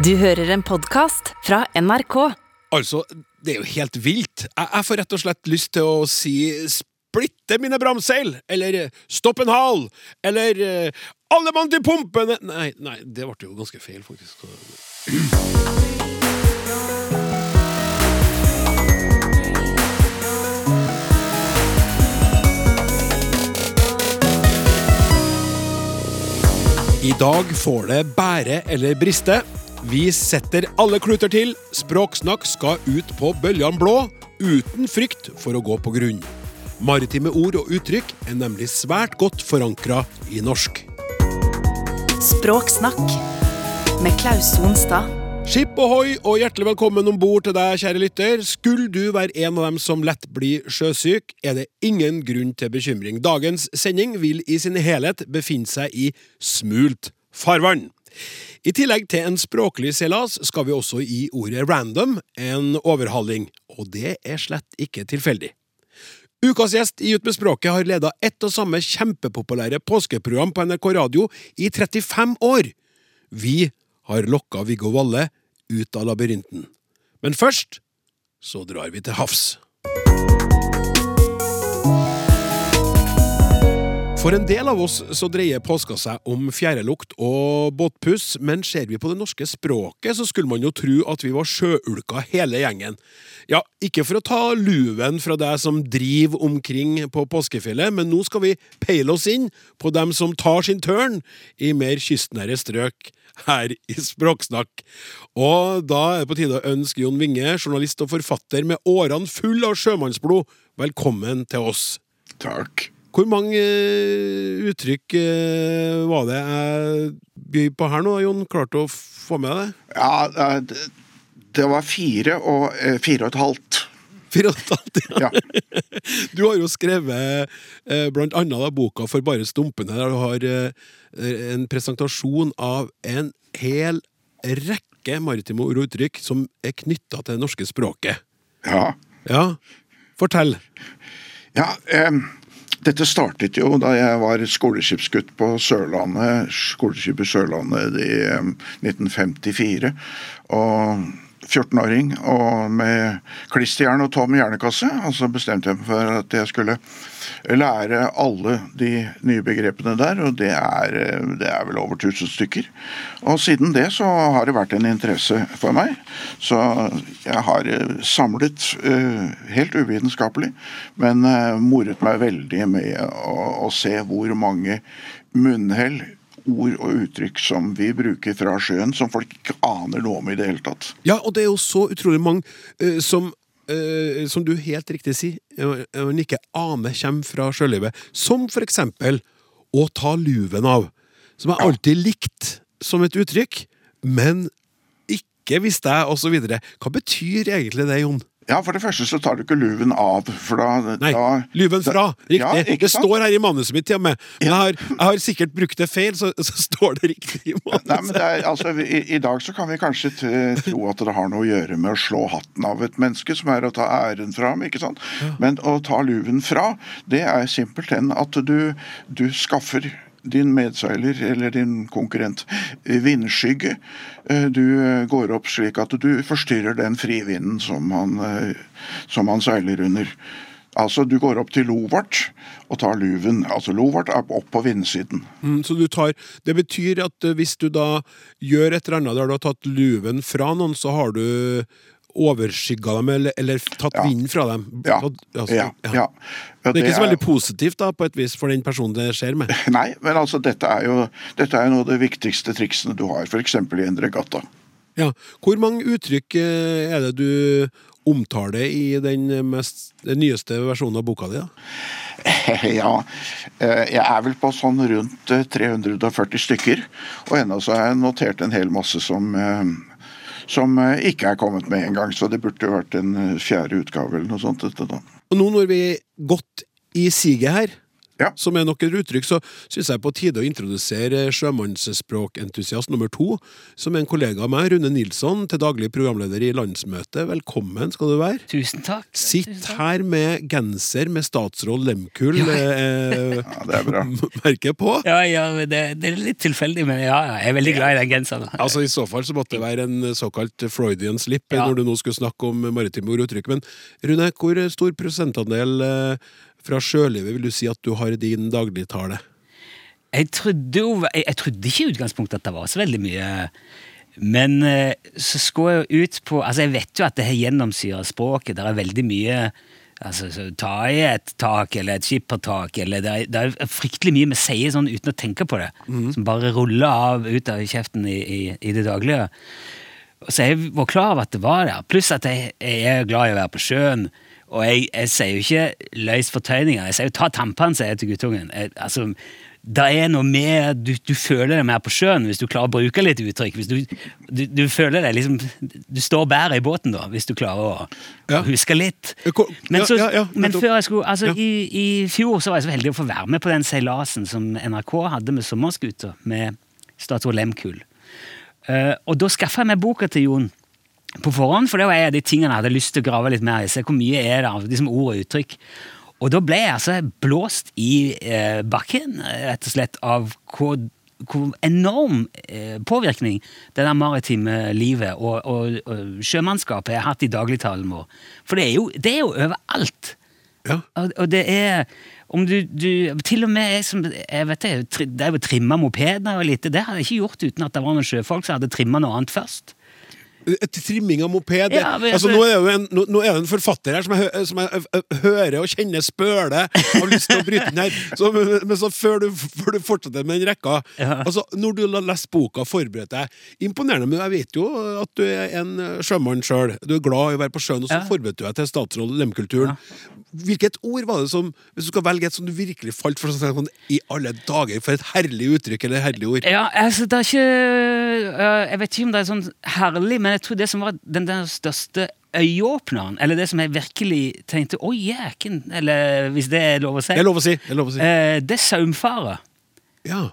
Du hører en podkast fra NRK. Altså, det er jo helt vilt. Jeg, jeg får rett og slett lyst til å si splitte mine bramseil, eller eh, stopp en hal, eller eh, alle mann til pumpene Nei, nei, det ble jo ganske feil, faktisk. I dag får det bære eller briste. Vi setter alle kluter til. Språksnakk skal ut på bølgene blå, uten frykt for å gå på grunn. Maritime ord og uttrykk er nemlig svært godt forankra i norsk. Språksnakk med Klaus Sonstad. Skip ohoi og hjertelig velkommen om bord til deg, kjære lytter. Skulle du være en av dem som lett blir sjøsyk, er det ingen grunn til bekymring. Dagens sending vil i sin helhet befinne seg i smult farvann. I tillegg til en språklig seilas skal vi også gi ordet random en overhaling, og det er slett ikke tilfeldig. Ukas gjest i Ut med språket har leda ett og samme kjempepopulære påskeprogram på NRK Radio i 35 år. Vi har lokka Viggo Valle ut av labyrinten. Men først så drar vi til havs. For en del av oss så dreier påska seg om fjærelukt og båtpuss, men ser vi på det norske språket, så skulle man jo tro at vi var sjøulka hele gjengen. Ja, ikke for å ta luven fra deg som driver omkring på påskefjellet, men nå skal vi peile oss inn på dem som tar sin tørn i mer kystnære strøk her i Språksnakk. Og da er det på tide å ønske Jon Winge, journalist og forfatter med årene full av sjømannsblod, velkommen til oss. Takk. Hvor mange uh, uttrykk uh, var det jeg bøy på her nå, Jon? Klarte å få med deg? Ja, det, var fire og eh, fire og et halvt. Fire og et halvt, ja. Ja. Du har jo skrevet blant annet da, boka For bare stumpene, der du har en presentasjon av en hel rekke maritime ord og uttrykk som er knytta til det norske språket. Ja. Ja, fortell. ja eh, dette startet jo da jeg var skoleskipsgutt på Sørlandet, skoleskipet Sørlandet i eh, 1954. Og 14-åring og med klisterjern og tom hjernekasse. Og så bestemte jeg meg for at jeg skulle lære alle de nye begrepene der, og det er, det er vel over 1000 stykker. Og siden det så har det vært en interesse for meg. Så jeg har samlet, helt uvitenskapelig, men moret meg veldig med å, å se hvor mange munnhell ord og uttrykk som vi bruker fra sjøen, som folk ikke aner noe om i det hele tatt. Ja, og det er jo så utrolig mange uh, som uh, som du helt riktig sier, man ikke aner kommer fra sjølivet. Som for eksempel å ta luven av. Som jeg alltid likt som et uttrykk, men ikke visste jeg, osv. Hva betyr egentlig det, Jon? Ja, For det første så tar du ikke luven av. for da... Nei, da, luven fra. Riktig. Ja, det står her i manuset mitt med. Men jeg har, jeg har sikkert brukt det feil, så, så står det riktig i manuset. Nei, men det er, altså, i, I dag så kan vi kanskje tro at det har noe å gjøre med å slå hatten av et menneske, som er å ta æren fra ham. ikke sant? Men å ta luven fra, det er simpelthen at du, du skaffer din medseiler eller din konkurrent vindskygge. Du går opp slik at du forstyrrer den frivinden som han, som han seiler under. Altså, du går opp til lovart og tar luven. Altså, lovart er opp på vindsiden. Mm, så du tar, Det betyr at eh, hvis du da gjør et eller annet der du har tatt luven fra noen, så har du overskygga dem, eller, eller tatt Ja. vinden fra dem? Ja. Altså, Ja, ja. Det er ikke så veldig positivt da, på et vis for den personen det skjer med. Nei, men altså, dette er jo dette er jo noe av de viktigste triksene du har, f.eks. i en regatta. Ja. Hvor mange uttrykk eh, er det du omtaler i den, mest, den nyeste versjonen av boka di? da? Ja, eh, jeg er vel på sånn rundt eh, 340 stykker. Og ennå så har jeg notert en hel masse som, eh, som eh, ikke er kommet med engang. Så det burde vært en eh, fjerde utgave eller noe sånt. Dette, da. Og nå når vi er godt i siget her, Ja. som er nok et uttrykk, så syns jeg på tide å introdusere sjømannsspråkentusiast nummer to, som er en kollega av meg, Rune Nilsson, til daglig programleder i Landsmøtet. Velkommen skal du være. Tusen takk. Sitt Tusen takk. her med genser med statsråd Lemkull eh, Ja, det er bra. merket på. Ja, ja, det, det er litt tilfeldig, men ja, ja, jeg er veldig glad i den genseren. Altså I så fall så måtte det være en såkalt Freudian slip Ja. når du nå skulle snakke om maritime ord og uttrykk. Men Rune, hvor stor prosentandel eh, fra sjølivet vil du si at du har din dagligtale? Jeg trodde jo jeg, jeg trodde ikke i utgangspunktet at det var så veldig mye. Men eh, så skulle jeg jo ut på Altså, jeg vet jo at det har gjennomsyra språket. Det er veldig mye Altså, så Ta i et tak eller et skippertak eller det er, det er fryktelig mye vi sier sånn uten å tenke på det. Som bare ruller av ut av kjeften i, i, i det daglige. Så jeg var klar over at det var der. Pluss at jeg, jeg er glad i å være på sjøen. Og jeg, jeg sier jo ikke løs fortøyninger. Jeg sier jo 'ta tampene', sier jeg til guttungen. Jeg, altså, det er noe med du, du føler deg mer på sjøen hvis du klarer å bruke litt uttrykk. Hvis du, du, du føler deg liksom Du står bedre i båten da, hvis du klarer å, Ja. å huske litt. Eh, Men, så, ja, ja, men før jeg skulle Altså, i, i fjor så var jeg så heldig å få være med på den seilasen som NRK hadde med sommerskuter med statsråd Lehmkuhl. Uh, og da skaffa jeg meg boka til Jon på forhånd, for det var en av de tingene jeg hadde lyst til å grave litt mer i. Se hvor mye er det av liksom ord og uttrykk. Og da ble jeg altså blåst i eh, bakken, rett og slett, av hvor, hvor enorm eh, påvirkning det der maritime livet og, og, og sjømannskapet har hatt i dagligtalen vår. For det er jo, det er jo overalt. Ja. Og, og det er om du, du Til og med jeg som jeg vet det, jo trimma mopeder og litt, det hadde jeg ikke gjort uten at det var noen sjøfolk som hadde trimma noe annet først. Trimming av moped Ja, altså, nå, er en, nå, nå er det en forfatter her som jeg, som jeg hører og kjenner spøle har lyst til å bryte inn her. Så, men, men så før du, før du fortsetter med den rekka Ja. altså, Når du har lest boka og forberedt deg Imponerende, men jeg vet jo at du er en sjømann sjøl. Du er glad i å være på sjøen, og så Ja. forberedte du deg til statsråd Lemkulturen. Hvilket ord var det som Hvis du skal velge et som du virkelig falt for, sånn, i alle dager, for et herlig uttrykk eller herlig ord. Ja, altså det er ikke Jeg vet ikke om det er sånn herlig, men jeg tror det som var den der største øyeåpneren, eller det som jeg virkelig tenkte Å, jæken! Eller hvis det er lov å si. Det er lov å si. Det er lov å si. Eh, det er saumfare. Ja.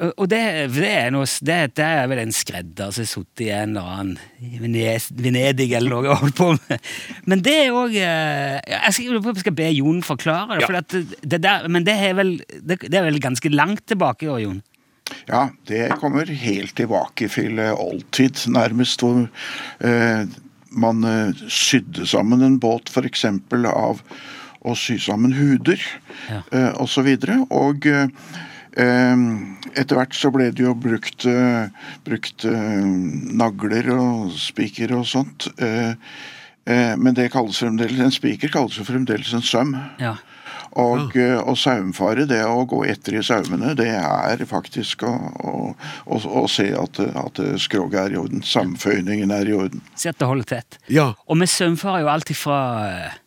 Og det, det, er noe, det, det er vel en skredder som har sittet i en eller annen Venedig eller noe og holdt på med. Men det er òg Jeg skal, skal be Jon forklare det. Ja. For det der, men det er, vel, det, er vel ganske langt tilbake, da, Jon? Ja, det kommer helt tilbake til eh, oldtid, nærmest, hvor eh, man eh, sydde sammen en båt f.eks. av å sy sammen huder Ja. eh, osv. Og, så og eh, eh, etter hvert så ble det jo brukt, eh, brukt eh, nagler og spiker og sånt. eh, eh, men det kalles fremdeles, en spiker kalles jo fremdeles en søm. Ja. Og, og saumfare, det å gå etter i saumene, det er faktisk å, å, å, å se at, at skroget er i orden. Samføyningen er i orden. Si at det holder tett. ja. Og vi saumfarer jo alltid fra eh,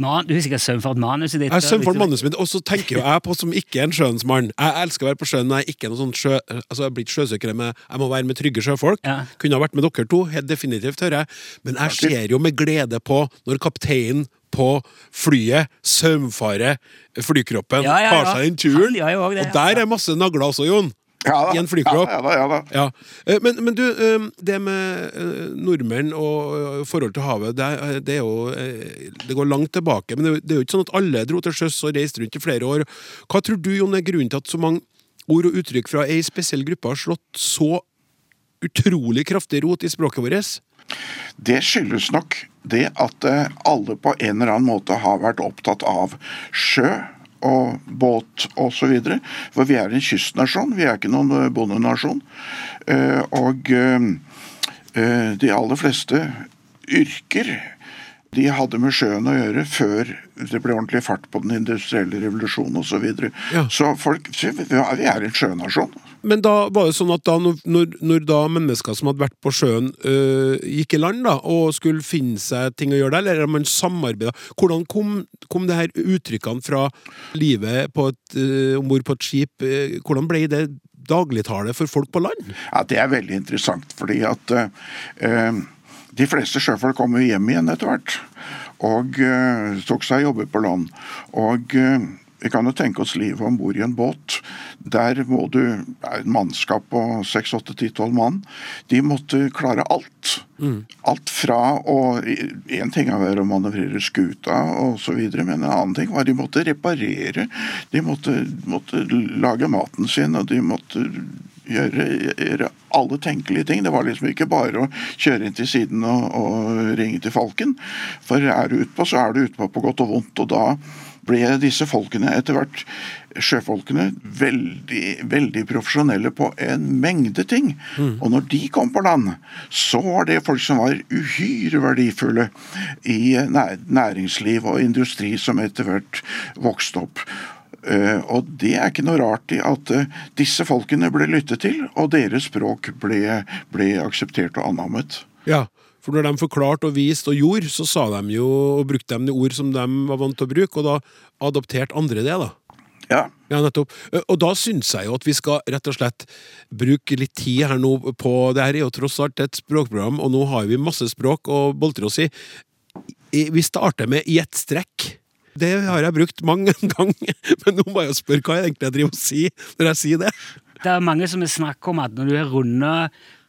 man, Du har sikkert saumfart manuset ditt? Jeg for liksom. manuset mitt, og så tenker jo jeg på som ikke en sjøensmann. Jeg elsker å være på sjøen, men jeg er ikke noen sånn sjø... Altså, jeg blir ikke sjøsøkere, men jeg må være med trygge sjøfolk. Ja. Kunne ha vært med dere to, helt definitivt, hører jeg. Men jeg ser jo med glede på når kapteinen på flyet saumfarer flykroppen, Ja, ja, ja. tar seg den turen. Han gjør det, og der er masse nagler også, Jon. Ja da. I en flykropp. Ja, ja da, ja da. Ja, Eh, men, men du, eh, det med eh, nordmenn og forholdet forhold til havet, det, det er jo Det går langt tilbake, men det er jo- ikke sånn at alle dro til sjøs og reiste rundt i flere år. Hva tror du, Jon, er grunnen til at så mange ord og uttrykk fra ei spesiell gruppe har slått så utrolig kraftig rot i språket vårt? Det skyldes nok det at alle på en eller annen måte har vært opptatt av sjø og båt osv. For vi er en kystnasjon, vi er ikke noen eh, bondenasjon. Eh, Og eh, de aller fleste yrker de hadde med sjøen å gjøre før det ble ordentlig fart på den industrielle revolusjonen osv. Så, videre. Ja. så folk, vi er en sjønasjon. Men da var det sånn at da, når, når, da mennesker som hadde vært på sjøen, øh, gikk i land da, og skulle finne seg ting å gjøre der, eller man samarbeida Hvordan kom, kom det her uttrykkene fra livet øh, om bord på et skip øh, Hvordan ble det dagligtale for folk på land? Ja, Det er veldig interessant, fordi at eh, de fleste sjøfolk kom jo hjem igjen etter hvert. Og uh, tok seg jobber på land. Og uh, Vi kan jo tenke oss livet om bord i en båt. Der må du et mannskap på 6-8-10-12 mann. De måtte klare alt. Alt fra å Én ting er å manøvrere skuta osv., men en annen ting var de måtte reparere. De måtte, måtte lage maten sin, og de måtte gjøre, gjøre alle tenkelige ting. Det var liksom ikke bare å kjøre inn til siden og, og ringe til Falken. For er du utpå, så er du utpå på godt og vondt. og da ble disse folkene etter hvert, sjøfolkene, veldig, veldig profesjonelle på en mengde ting. Mm. Og når de kom på land, så var det folk som var uhyre verdifulle i næringsliv og industri som etter hvert vokste opp. Uh, og det er ikke noe rart i at uh, disse folkene ble lyttet til, og deres språk ble, ble akseptert og anammet. Ja, for når de forklarte og viste og gjorde, så sa de jo, og brukte de ord som de var vant til å bruke, og da adopterte andre det, da. Ja. ja, nettopp. Og da syns jeg jo at vi skal rett og slett bruke litt tid her nå på Det her er jo tross alt et språkprogram, og nå har vi masse språk å boltre oss i. Vi starter med i ett strekk. Det har jeg brukt mange ganger, men nå må jeg spørre hva jeg egentlig driver og sier når jeg sier det. Det er mange som snakker om at når du har runda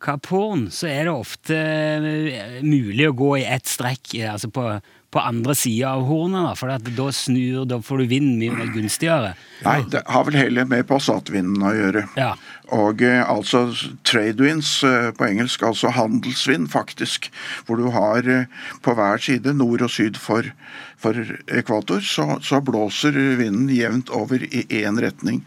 Kaporn, så er det ofte eh, mulig å gå i ett strekk eh, altså på, på andre sida av hornet, for da snur, da får du vind mye mer gunstigere. Nei, det har vel heller med passatvinden å gjøre. Ja. Og eh, altså trade winds eh, på engelsk, altså handelsvind, faktisk. Hvor du har eh, på hver side, nord og syd for, for ekvator, så, så, blåser vinden jevnt over i én retning.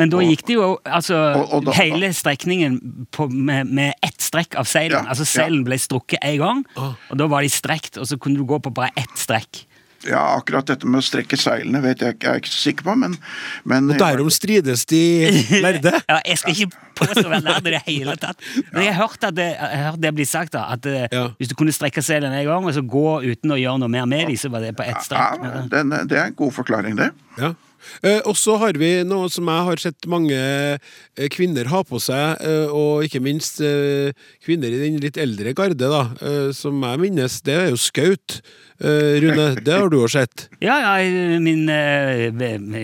Men da gikk det jo altså og, og da, hele strekningen på, med, med ett strekk av seilen. Ja, altså Seilen ja. ble strukket én gang, og da var de strekt, og så kunne du gå på bare ett strekk. Ja, akkurat dette med å strekke seilene vet jeg ikke, jeg er ikke så sikker på, men, men Og derom strides de lærde? ja, jeg skal ikke påstå å være lærd i det hele tatt. Men jeg har hørt at det, hørt det blir sagt, da, at eh, ja. hvis du kunne strekke seilen en gang, og så gå uten å gjøre noe mer med dem, så var det på ett strekk. Ja, det er en god forklaring, det. Ja. Eh, og så har vi noe som jeg har sett mange eh, kvinner ha på seg, eh, og ikke minst kvinner i den litt eldre garde, da, som jeg minnes. Det er jo skaut. Rune, det har du jo sett? Ja, ja min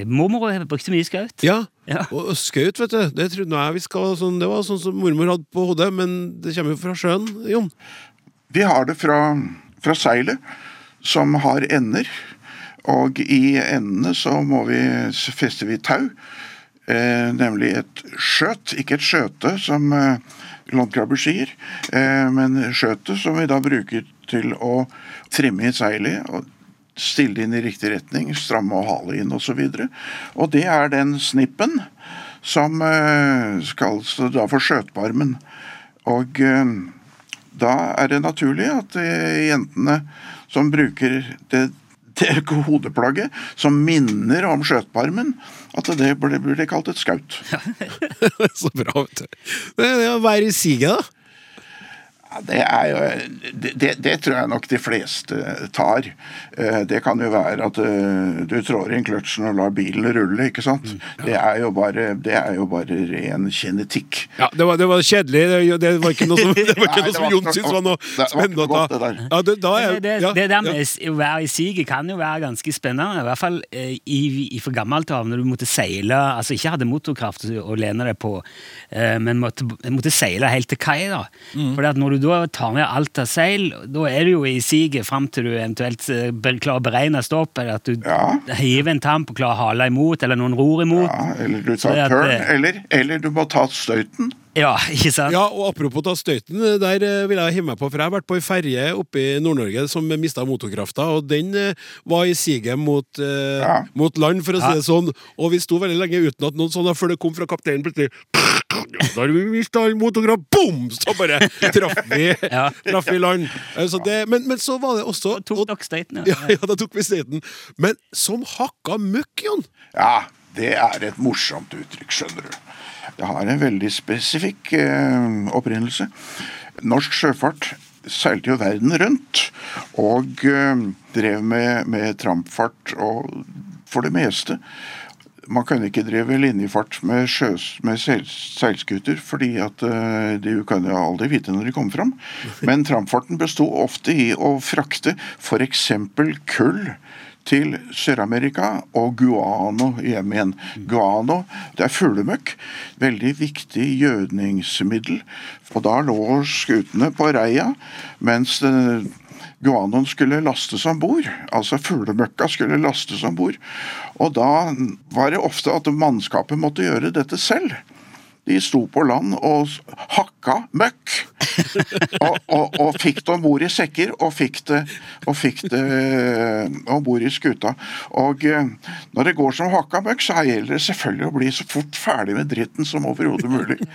mormor brukte mye skaut. Ja, ja. og skaut, vet du, det trodde jeg vi skal sånn, Det var sånn som mormor hadde på hodet, men det kommer jo fra sjøen, Jon? Vi har det fra, fra seilet, som har ender. Og i endene så må vi feste vi tau, eh, nemlig et skjøt, ikke et skjøte, som eh, landkrabber sier, eh, men skjøtet som vi da bruker til å trimme i seilet. og Stille det inn i riktig retning, stramme og hale inn osv. Og, så og det er den snippen som eh, skal da for skjøtbarmen. Og eh, da er det naturlig at eh, jentene som bruker det hodeplagget som minner om skjøtbarmen, at det ble, ble kalt et skaut. Så bra, vet du. Det er å være i siget, da. Det, er jo, det, det, tror jeg nok de fleste tar. Eh, det kan jo være at eh, du trår inn kløtsjen og lar bilen rulle, ikke sant. Mm, ja. det, er jo bare, det er jo bare ren genetikk. Ja, det var, det var kjedelig. Det, var ikke noe som, det var ikke noe som Jon syntes var noe spennende. å det, der. Ja, det, det, ja, det, der med å være i siget kan jo være ganske spennende. I hvert fall eh, i, i for gammelt av, når du måtte seile Altså ikke hadde motorkraft å lene deg på, men måtte, måtte seile helt til kai. da. Mm. Fordi at når du da tar ned alt av seil, da er du jo i siget fram til du eventuelt eh, klarer å beregne stopp, eller at du ja. hiver en tamp og klarer å hale imot, eller noen ror imot. Ja, eller du tar turn, eller, eller, du må ta støyten. Ja, ikke sant? Ja, og Apropos da støyten, der eh, vil jeg hive meg på, for jeg har vært på ei ferje oppe i Nord-Norge som mista motorkrafta, og den var i siget mot, ja. mot, land, for å si det sånn, og vi sto veldig lenge uten at noen sånne, før det kom fra kapteinen plutselig da har vi mista all motorkraft! Bom! Så bare traff vi, ja. traff vi land. Så det, men, men, så var det også Da tok dere støyten, ja. ja. da tok vi støyten. Men som hakka møkk, Jon! Ja, det er et morsomt uttrykk, skjønner du. Det har en veldig spesifikk eh, opprinnelse. Norsk sjøfart seilte jo verden rundt og eh, drev med, med trampfart og for det meste man kan ikke drive linjefart med, sjøs, med seilskuter, fordi at eh, de kan jo aldri vite når de kommer fram. Men trampfarten besto ofte i å frakte f.eks. kull til Sør-Amerika og guano hjem igjen. Guano det er fuglemøkk. Veldig viktig gjødningsmiddel. Og da lå skutene på reia mens eh, guanoen skulle lastes om bord. Altså fuglemøkka skulle lastes om bord. Og da var det ofte at mannskapet måtte gjøre dette selv. De sto på land og hakka møkk. og, og, og fikk det om bord i sekker og fikk det, og fikk det om bord i skuta. Og eh, når det går som hakka møkk, så gjelder det selvfølgelig å bli så fort ferdig med dritten som overhodet mulig.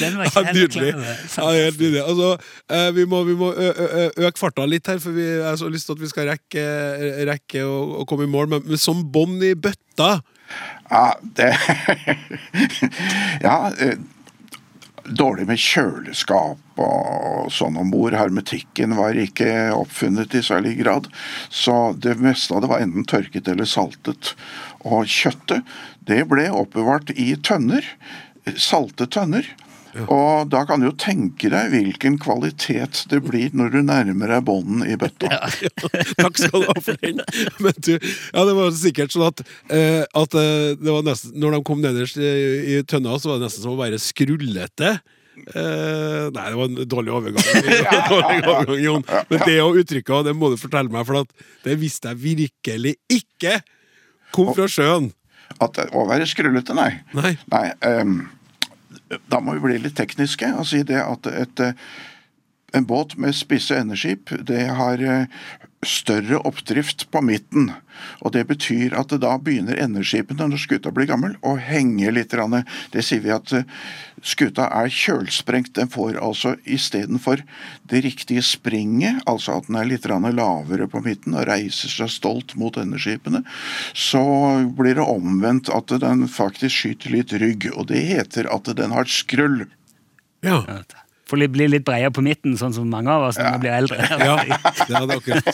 Den var ikke helt nydelig. Ja, helt nydelig. Altså, eh, vi må, vi må øke farta litt her, for vi har så lyst til at vi skal rekke, rekke å, å komme i mål. Men, men som bånd i bøtta Ja, det Ja. eh, Dårlig med kjøleskap og sånn om bord. Hermetikken var ikke oppfunnet i særlig grad. Så det meste av det var enten tørket eller saltet. Og kjøttet, det ble oppbevart i tønner. Salte tønner. Og da kan du jo tenke deg hvilken kvalitet det blir når du nærmer deg bånden i bøtta. Takk skal du ha for den. Men du, ja, det var sikkert sånn at, eh, at eh, det var nesten, når de kom nederst i, i tønna, så var det nesten som å være skrullete. Eh, nei, det var en dårlig overgang, dårlig overgang Jon. Men det og uttrykket, det må du fortelle meg, for at det visste jeg virkelig ikke kom fra sjøen. At Å være skrullete, nei. Nei. Nei, ehm, da må vi bli litt tekniske og si det at et, eh, en båt med spisse endeskip, det har eh, større oppdrift på midten. Og det betyr at det da begynner endeskipene, når skuta blir gammel, å henge litt. Det sier vi at eh, skuta er kjølsprengt. Den får altså istedenfor det riktige springet, altså at den er litt lavere på midten og reiser seg stolt mot endeskipene, så blir det omvendt at den faktisk skyter litt rygg. Og det heter at den har skrull. Ja. For å bli litt bredere på midten, sånn som mange av oss når vi blir eldre. ja, det hadde akkurat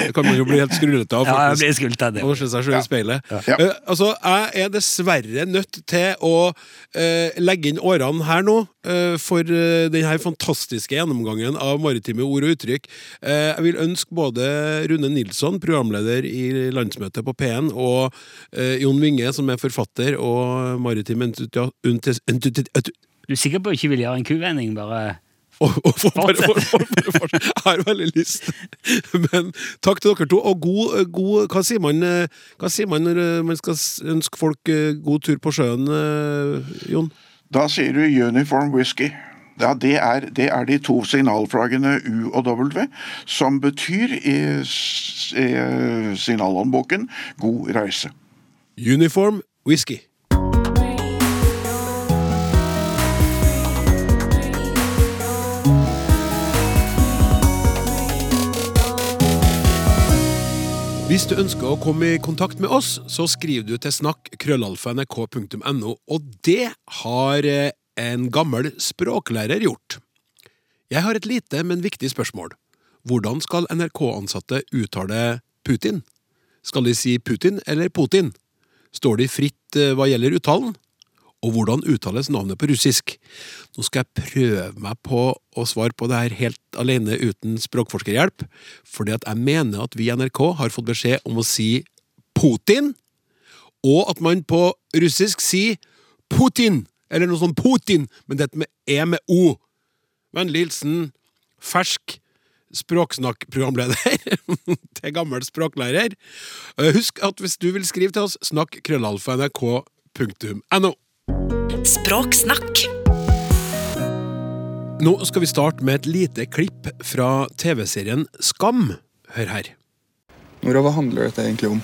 Det kan man jo bli helt skrullete av, Ja, jeg blir av det. Og se seg selv i speilet. Ja. Eh, altså, Jeg er dessverre nødt til å uh, legge inn årene her nå uh, for uh, denne fantastiske gjennomgangen av maritime ord og uttrykk. Eh, jeg vil ønske både Rune Nilsson, programleder i landsmøtet på P1, og Jon Winge, som er forfatter og maritim entutia- entus- entuti- Du er sikker på å ikke vil gjøre en kuvending? bare... og, og for, bare, for, for, for, for, Jeg har veldig lyst. Men takk til dere to. Og god, god Hva sier man eh, Hva sier man når eh, man skal ønske folk eh, god tur på sjøen, Jon? Da sier du uniform whisky. Ja, det er, det er de to signalflaggene U og W, som betyr i, i signalhåndboken 'god reise'. Uniform whisky. Hvis du ønsker å komme i kontakt med oss, så skriver du til snakk krøllalfa.nrk.no, og det har eh, en gammel språklærer gjort. Jeg har et lite, men viktig spørsmål. Hvordan skal NRK-ansatte uttale Putin? Skal de si Putin eller Putin? Står de fritt eh, hva gjelder uttalen? Og hvordan uttales navnet på russisk? Nå skal jeg prøve meg på å svare på det her helt alene uten språkforskerhjelp, fordi at jeg mener at vi i NRK har fått beskjed om å si Putin, og at man på russisk sier Putin, eller noe sånt Putin, men dette med E med O. Vennlig hilsen fersk språksnakkprogramleder til gammel språklærer. Eh, Husk at hvis du vil skrive til oss, snakk krøllalfa nrk.no. Språksnakk. Nå skal vi starte med et lite klipp fra TV-serien Skam. Hør her. Nora, hva handler dette egentlig om?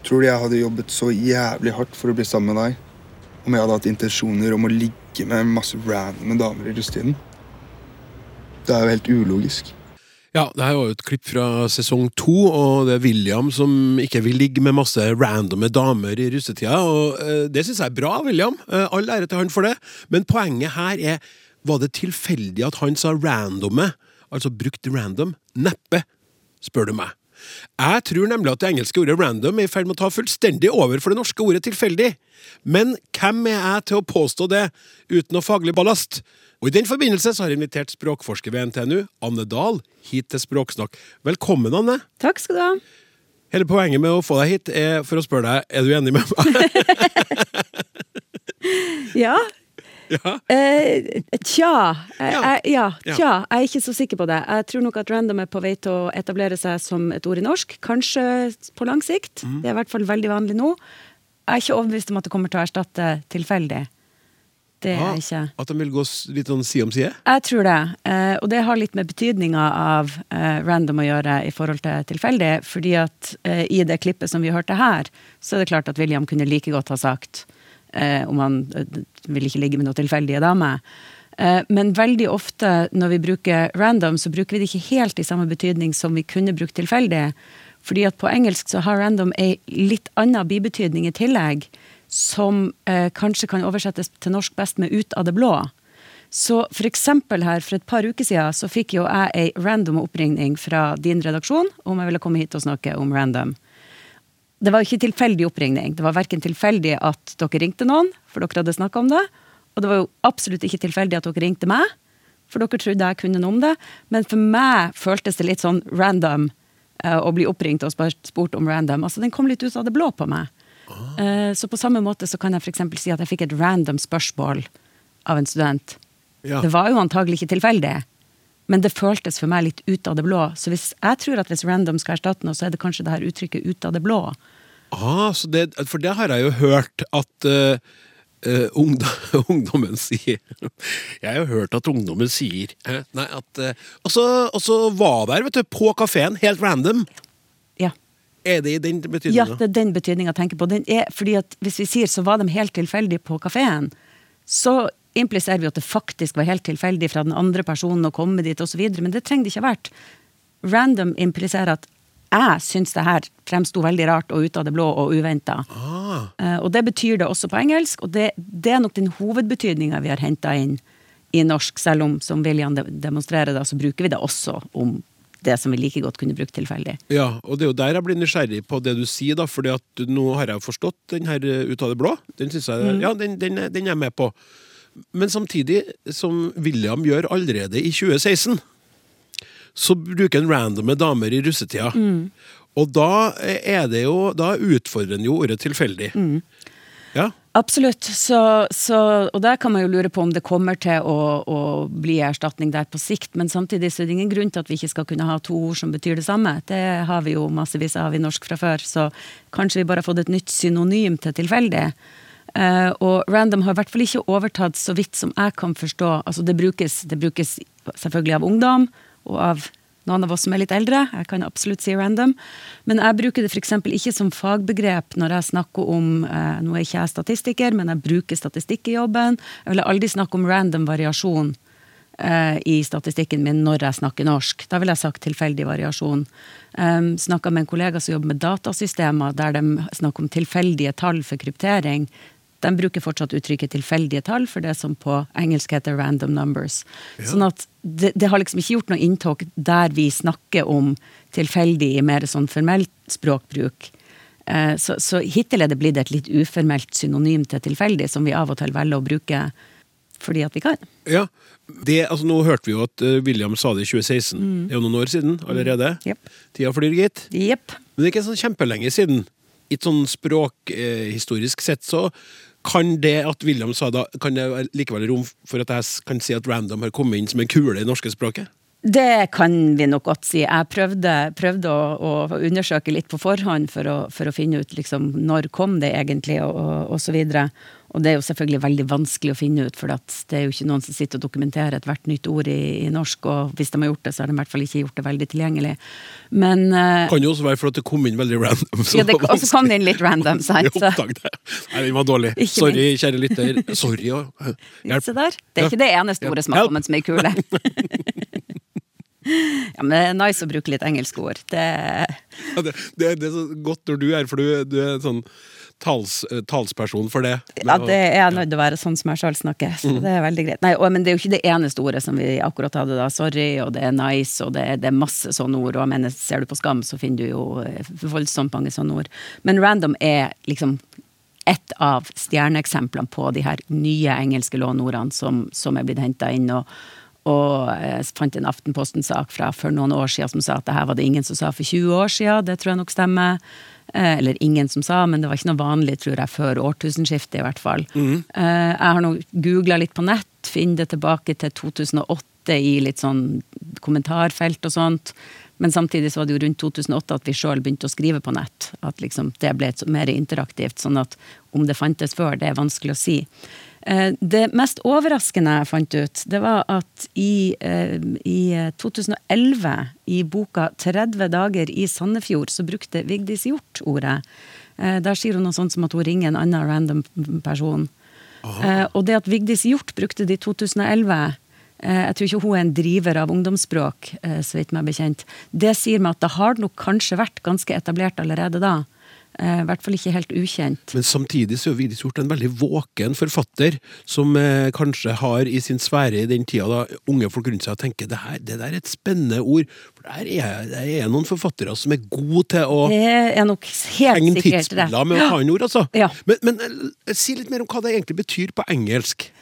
Tror du jeg hadde jobbet så jævlig hardt for å bli sammen med deg om jeg hadde hatt intensjoner om å ligge med masse randome damer i russetiden? Det er jo helt ulogisk. Ja, det her var jo et klipp fra sesong to, og det er William som ikke vil ligge med masse randomme damer i russetida, og eh, det syns jeg er bra, William. Eh, all ære til han for det. Men poenget her er, var det tilfeldig at han sa randomme, altså brukte random? Neppe, spør du meg. Jeg tror nemlig at det engelske ordet random er i ferd med å ta fullstendig over for det norske ordet tilfeldig. Men hvem er jeg til å påstå det uten noe faglig ballast? Og I den forbindelse så har jeg invitert språkforsker ved NTNU, Anne Dahl, hit til Språksnakk. Velkommen, Anne. Takk skal du ha. Hele poenget med å få deg hit er for å spørre deg er du enig med meg. Ja. ja. Eh, tja. Eh, Jeg, ja, Ja. tja. Jeg er ikke så sikker på det. Jeg tror nok at random er på vei til å etablere seg som et ord i norsk. Kanskje på lang sikt. Mm. Det er i hvert fall veldig vanlig nå. Jeg er ikke overbevist om at det kommer til å erstatte tilfeldig. Det er jeg ikke. At de vil gå litt sånn side om side? Jeg tror det. Eh, og det har litt med betydninga av eh, random å gjøre i forhold til tilfeldig. Fordi at eh, i det klippet som vi hørte her, så er det klart at William kunne like godt ha sagt eh, om han eh, vil ikke ligge med noen tilfeldige damer. Eh, men veldig ofte når vi bruker random, så bruker vi det ikke helt i samme betydning som vi kunne brukt tilfeldig. Fordi at på engelsk så har random ei litt annen bibetydning i tillegg, som eh, kanskje kan oversettes til norsk best med ut av det blå. Så for eksempel her, for et par uker siden så fikk jo jeg ei random oppringning fra din redaksjon om jeg ville komme hit og snakke om random. Det var ikke tilfeldig oppringning. Det var verken tilfeldig at dere ringte noen, for dere hadde snakka om det, og det var jo absolutt ikke tilfeldig at dere ringte meg, for dere trodde jeg kunne noe om det. Men for meg føltes det litt sånn random eh, å bli oppringt og spurt om random. Altså, den kom litt ut av det blå på meg. Eh, så på samme måte så kan jeg f.eks. si at jeg fikk et random spørsmål av en student. Ja. Det var jo antagelig ikke tilfeldig, men det føltes for meg litt ut av det blå. Så hvis, jeg tror at hvis random skal erstatte noe, så er det kanskje det her uttrykket 'ut av det blå'. Ah, så det, for det har jeg jo hørt at uh, uh, ungdom, ungdommen sier Jeg har jo hørt at ungdommen sier eh, Nei, at uh, og så var der, vet du, på kafeen, helt random. Er det i den Ja, det er den betydninga jeg tenker på. Den er, fordi at Hvis vi sier så var de helt tilfeldig på kafeen, så impliserer vi at det faktisk var helt tilfeldig fra den andre personen å komme dit osv., men det trenger det ikke ha vært. Random impliserer at jeg syns det her fremsto veldig rart og ut av det blå og uventa. Ah, Eh, og det betyr det også på engelsk, og det, det er nok den hovedbetydninga vi har henta inn i norsk, selv om som William demonstrerer, da, så bruker vi det også om det som vi like godt kunne brukt tilfeldig. ja, og det er jo der jeg blir nysgjerrig på det du sier, da, fordi at nå har jeg jo forstått den her eh, ut av det blå. Den synes jeg, ja, den, den, den er jeg med på. Men samtidig, som William gjør allerede i 2016, så bruker han randomme damer i russetida. Og da er det jo Da utfordrer han jo ordet tilfeldig. Ja. Absolutt. Så, så, og der kan man jo lure på om det kommer til å, å bli erstatning der på sikt. Men samtidig så er det ingen grunn til at vi ikke skal kunne ha to ord som betyr det samme. Det har vi jo massevis av i norsk fra før, så kanskje vi bare har fått et nytt synonym til tilfeldig. Eh, og random har i hvert fall ikke overtatt, så vidt som jeg kan forstå. Altså det brukes, det brukes selvfølgelig av ungdom og av noen av oss som er litt eldre. Jeg kan absolutt si random. Men jeg bruker det f.eks. ikke som fagbegrep når jeg snakker om eh, Nå er ikke jeg statistiker, men jeg bruker statistikk i jobben. Jeg vil aldri snakke om random variasjon eh, i statistikken min når jeg snakker norsk. Da ville jeg sagt tilfeldig variasjon. Um, Snakka med en kollega som jobber med datasystemer, der de snakker om tilfeldige tall for kryptering. De bruker fortsatt uttrykket tilfeldige tall for det som på engelsk heter random numbers. Sånn at det, det har liksom ikke gjort noe inntog der vi snakker om tilfeldig i mer sånn formelt språkbruk. Eh, Så, så hittil er det blitt et litt uformelt synonym til tilfeldig, som vi av og til velger å bruke fordi at vi kan. ja. Det, altså, nå hørte vi jo at eh, William sa det i 2016. Det er jo noen år siden allerede. Jepp. Tida flyr, gitt. Yep. Men det er ikke sånn kjempelenge siden. I et sånn språkhistorisk sett så kan det at William sa da, kan det likevel rom for at jeg kan si at random har kommet inn som en kule i norske språket? Det kan vi nok godt si. Jeg prøvde, prøvde å, å undersøke litt på forhånd for å, for å finne ut liksom, når kom det egentlig, og, og, og så videre. Og det er jo selvfølgelig veldig vanskelig å finne ut, for det er jo ikke noen som sitter og dokumenterer ethvert nytt ord i, i norsk, og hvis de har gjort det, så har de i hvert fall ikke gjort det veldig tilgjengelig. Men uh, Kan jo også være for at det kom inn veldig random. så ja, det, og så kom det inn litt random, sant? Jeg oppdaget det. Nei, den var dårlig. Sorry, kjære lytter. Sorry. og- Hjelp. Se der. Det er ikke det eneste ordet som har kommet som ei kule. Ja, men det er nice å bruke litt engelske ord. Det, Ja, det, det, det er så godt når du er, for du, du er sånn tals, eh, talsperson for det. ja, det er nødt til å være sånn som jeg sjøl snakker. Så det er veldig greit. Nei, og, men det er jo ikke det eneste ordet som vi akkurat hadde da. Sorry, og det er nice, og det, det er masse sånne ord. Og jeg mener, ser du på Skam, så finner du jo eh, voldsomt mange sånne ord. Men random er liksom et av stjerneeksemplene på de her nye engelske låneordene som, som er blitt henta inn. og og jeg fant en Aftenposten-sak fra for noen år siden som sa at det her var det ingen som sa for 20 år siden. Det tror jeg nok stemmer. Eh, Eller ingen som sa, men det var ikke noe vanlig, tror jeg, før årtusenskiftet i hvert fall. Mm. Jeg har nå googla litt på nett, finner det tilbake til 2008 i litt sånn kommentarfelt og sånt. Men samtidig så var det jo rundt 2008 at vi sjøl begynte å skrive på nett. At liksom det ble mer interaktivt. Sånn at om det fantes før, det er vanskelig å si. Eh, Det mest overraskende jeg fant ut, det var at i, eh, i 2011, i boka 30 dager i Sandefjord, så brukte Vigdis Hjort ordet. Eh, Der sier hun noe sånt som at hun ringer en annen random person. Aha. Og det at Vigdis Hjort brukte det i 2011 eh, Jeg tror ikke hun er en driver av ungdomsspråk, eh, så vidt meg bekjent. Det sier meg at det har nok kanskje vært ganske etablert allerede da. Eh, I hvert fall ikke helt ukjent. Men samtidig så er Vigdis en veldig våken forfatter, som eh, kanskje har i sin sfære i den tida da unge folk rundt seg tenker det, her, det der er et spennende ord. For der er, der er noen forfattere som er gode til å henge tidsbilder med å ta inn ord, altså. Ja. Men, men eh, si litt mer om hva det egentlig betyr på engelsk.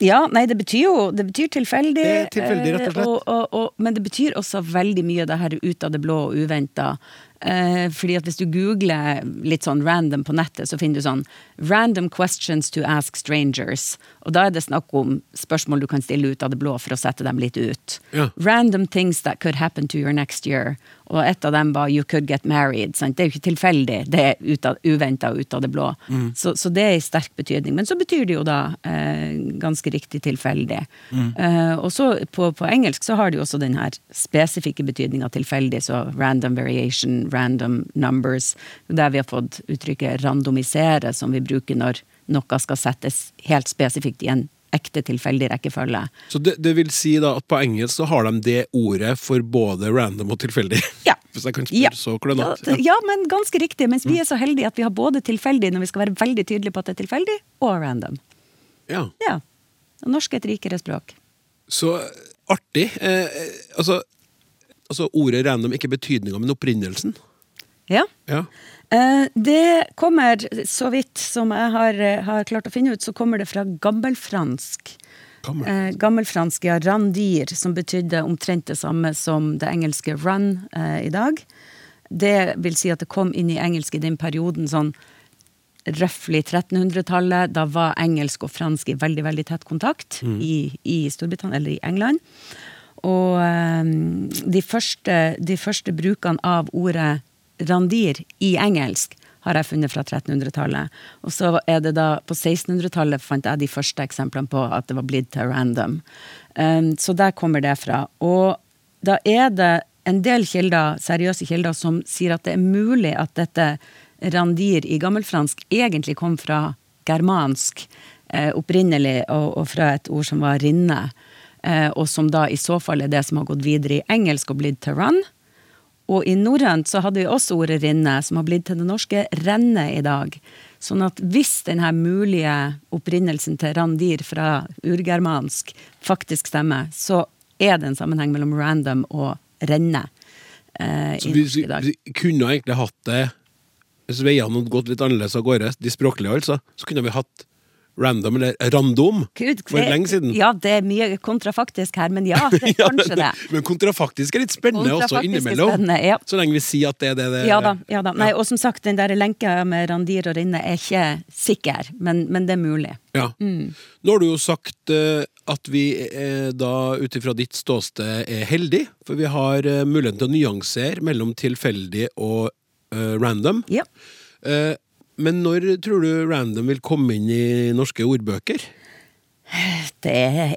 Ja, nei, det betyr jo det betyr tilfeldig. Det er tilfeldig, rett og slett. eh, Og, og, og, men det betyr også veldig mye det her ut av det blå og uventa. Eh, fordi at hvis du googler litt sånn random på nettet, så finner du sånn 'random questions to ask strangers'. Og da er det snakk om spørsmål du kan stille ut av det blå for å sette dem litt ut. Ja. Random things that could happen to your next year. Og et av dem var 'you could get married'. Sant? Det er jo ikke tilfeldig, det er uventa ut av det blå. Mm. Så, så det er i sterk betydning. Men så betyr det jo da eh, ganske riktig tilfeldig. Mm. Eh, og så på, på engelsk så har det jo også den her spesifikke betydninga tilfeldig, så random variation, random numbers. Der vi har fått uttrykket randomisere, som vi bruker når noe skal settes helt spesifikt i en ekte tilfeldig rekkefølge. Så det, det vil si da at på engelsk så har de det ordet for både random og tilfeldig. Ja. Hvis jeg kan spørre Ja. så klønete. Ja, ja, men ganske riktig. Mens vi er så heldige at vi har både tilfeldig når vi skal være veldig tydelige på at det er tilfeldig, og random. Ja. Ja. Norsk er et rikere språk. Så artig. Eh, eh, altså, altså ordet random, ikke betydninga, men opprinnelsen. Ja. Ja. Eh, Det kommer, så vidt som jeg har, eh, har klart å finne ut, så kommer det fra gammelfransk. Gammel. Eh, gammelfransk, ja, randir, som betydde omtrent det samme som det engelske run eh, i dag. Det vil si at det kom inn i engelsk i den perioden sånn røftlig 1300-tallet. Da var engelsk og fransk i veldig veldig tett kontakt i, i Storbritannia, eller i England. Og eh, de, første, de første brukene av ordet randir i engelsk har jeg funnet fra 1300-tallet. Og så er det da på 1600-tallet fant jeg de første eksemplene på at det var blitt til random. Um, så der kommer det fra. Og da er det en del kilder, seriøse kilder som sier at det er mulig at dette randir i gammelfransk egentlig kom fra germansk eh, opprinnelig, og fra et ord som var rinne. Eh, og som da i så fall er det som har gått videre i engelsk og blitt til run. Og i norrønt så hadde vi også ordet rinne, som har blitt til det norske renne i dag. Sånn at hvis denne mulige opprinnelsen til randir fra urgermansk faktisk stemmer, så er det en sammenheng mellom random og renne eh, Så vi, norsk i dag. vi kunne egentlig hatt det Hvis veiene hadde gått litt annerledes av gårde, de språklige altså, så kunne vi hatt random, eller random, Gud, for lenge siden. Ja, det er mye kontrafaktisk her, men ja, det er Ja, kanskje det. men, men kontrafaktisk er litt spennende også innimellom. spennende, ja. Så lenge vi sier at det er det det Ja da. ja da. Nei, og som sagt, den der lenka med randir og rinne er ikke sikker, men, men det er mulig. Ja. Mm. Nå har du jo sagt eh, at vi eh, da ut ifra ditt ståsted er heldig, for vi har eh, muligheten til å nyansere mellom tilfeldig og random. Ja. Eh, men når tror du random vil komme inn i norske ordbøker? Det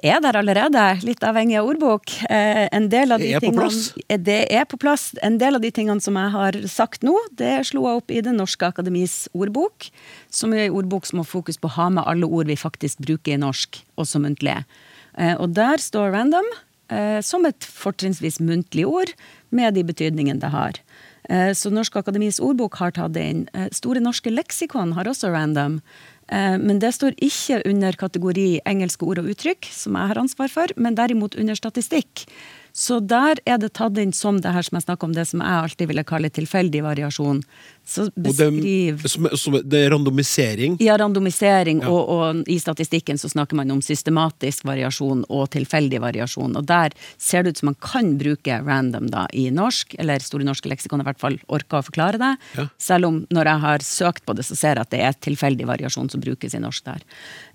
er der allerede, litt avhengig av ordbok. Eh, en del av de Det er på plass? Eh, Det er på plass. En del av de tingene som jeg har sagt nå, det slo jeg opp i Det norske akademis ordbok, som er en ordbok som har fokus på å ha med alle ord vi faktisk bruker i norsk, også muntlig. Eh, og der står random, som et fortrinnsvis muntlig ord, med de betydningene det har. Eh, så Norsk Akademis ordbok har tatt det inn. Eh, Store norske leksikon har også random. Eh, Men det står ikke under kategori engelske ord og uttrykk, som jeg har ansvar for, men derimot under statistikk. Så der er det tatt inn som det her som jeg snakker om, det som jeg alltid ville kalle tilfeldig variasjon. Så Og det, som, det er randomisering. ja, randomisering, Ja. Og, og i statistikken så snakker man om systematisk variasjon og tilfeldig variasjon. Og der ser det ut som man kan bruke random da i norsk, eller Store norske leksikon i hvert fall orker å forklare det. Ja. Selv om når jeg har søkt på det, så ser jeg at det er tilfeldig variasjon som brukes i norsk der.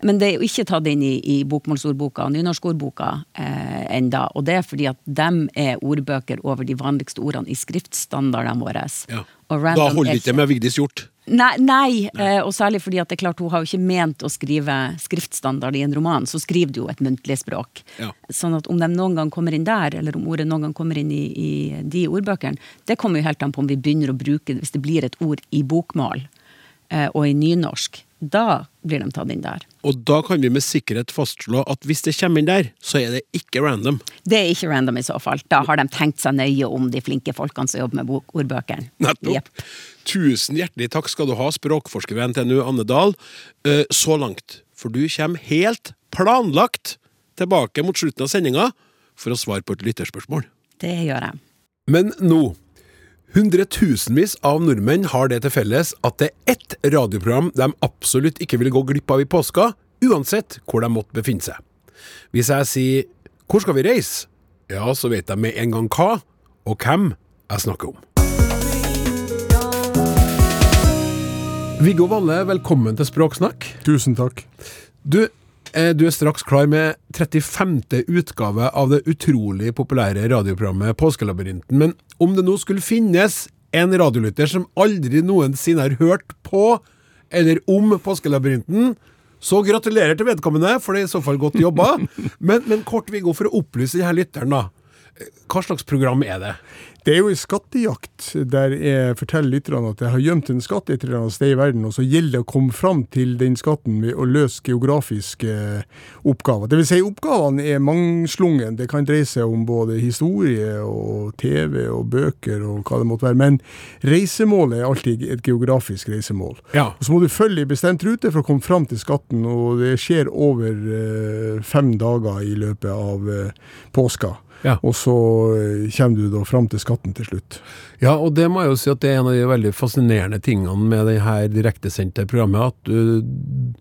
Men det er jo ikke tatt inn i, i bokmålsordboka og nynorskordboka eh, enda, og det er fordi at dem er ordbøker over de vanligste ordene i skriftstandardene våre. Ja. Da holder er det ikke med Vigdis Hjort. Nei, nei. Eh, og særlig fordi at det er klart hun har jo ikke ment å skrive skriftstandard i en roman, så skriver du jo et muntlig språk. Ja. Sånn at om de noen gang kommer inn der, eller om ordet noen gang kommer inn i, i de ordbøkene, det kommer jo helt an på om vi begynner å bruke det, hvis det blir et ord i bokmål og i nynorsk. Da blir de tatt inn der. Og da kan vi med sikkerhet fastslå at hvis det kommer inn der, så er det ikke random. Det er ikke random i så fall. Da har de tenkt seg nøye om de flinke folkene som jobber med ordbøkene. Nettopp. Yep. Tusen hjertelig takk skal du ha, språkforsker ved NTNU Anne Dahl. Eh, Så langt, for du kommer helt planlagt tilbake mot slutten av sendinga for å svare på et lytterspørsmål. Det gjør jeg. Men nå Hundretusenvis av nordmenn har det til felles at det er ett radioprogram de absolutt ikke vil gå glipp av i påska, uansett hvor de måtte befinne seg. Hvis jeg sier 'Hvor skal vi reise?', ja, så vet de med en gang hva og hvem jeg snakker om. Viggo Valle, velkommen til Språksnakk. Tusen takk. Du, du er straks klar med 35. utgave av det utrolig populære radioprogrammet Påskelabyrinten. Men om det nå skulle finnes en radiolytter som aldri noensinne har hørt på eller om Påskelabyrinten, så gratulerer til vedkommende, for det er i så fall godt jobba. Men, men kort, Viggo, for å opplyse denne lytteren, da. Hva slags program er det? Det er jo en skattejakt der jeg forteller lytterne at jeg har gjemt en skatt et eller annet sted i verden, og så gjelder det å komme fram til den skatten ved å løse geografiske oppgaver. Det vil si, oppgavene er mangslungen. Det kan dreie seg om både historie og TV og bøker og hva det måtte være. Men reisemålet er alltid et geografisk reisemål. Ja. Og Så må du følge en bestemt rute for å komme fram til skatten, og det skjer over eh, fem dager i løpet av eh, påska. Ja. Og så eh, kommer du da fram til skatten til slutt. Ja, og det må jeg jo si at det er en av de veldig fascinerende tingene med det her direktesendte programmet, at du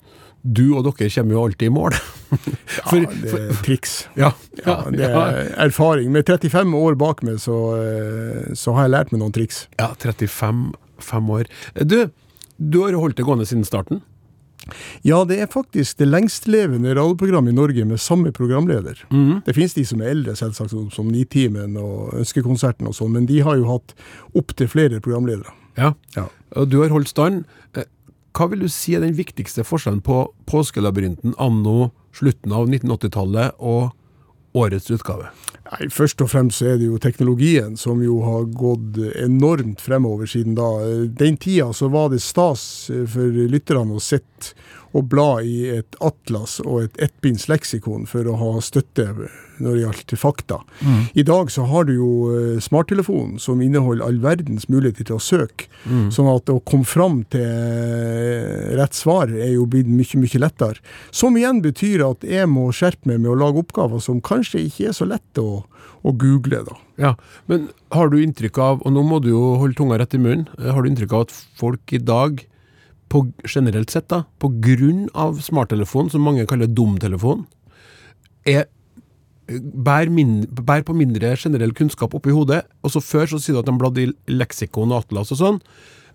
du og dere kommer jo alltid i mål. For- ja, det er triks. Ja, Ja, det er erfaring. Med 35 år bak meg, så, eh, så har jeg lært meg noen triks. Ja, 35 fem år. Du, du har holdt det gående siden starten. Ja, det er faktisk det lengstlevende radioprogrammet i Norge med samme programleder. Mm. Det finnes de som er eldre, selvsagt, som, Nitimen og Ønskekonserten og sånn, men de har jo hatt opptil flere programledere. Ja. Ja. Og du har holdt stand. Eh, Hva vil du si er den viktigste forskjellen på Påskelabyrinten anno slutten av 1980-tallet og årets utgave? Nei, Først og fremst er det jo teknologien som jo har gått enormt fremover siden da. Den tida så var det stas for lytterne å sitte og bla i et atlas og et ettbinds leksikon for å ha støtte når det gjaldt fakta. I dag så har du jo eh, smarttelefonen som inneholder all verdens muligheter til å søke. Sånn at å komme fram til eh, rett svar er jo blitt mye, mye lettere. Som igjen betyr at jeg må skjerpe meg med å lage oppgaver som kanskje ikke er så lette å, å google, da. Ja, Men har du inntrykk av, og nå må du jo holde tunga rett i munnen, eh, har du inntrykk av at folk i dag, på, generelt sett da, på grunn av smarttelefonen, som mange kaller dumtelefon, er bær, min, bær på mindre generell kunnskap oppi hodet. Og så Før så sier du at de bladde i leksikon og atlas og sånn.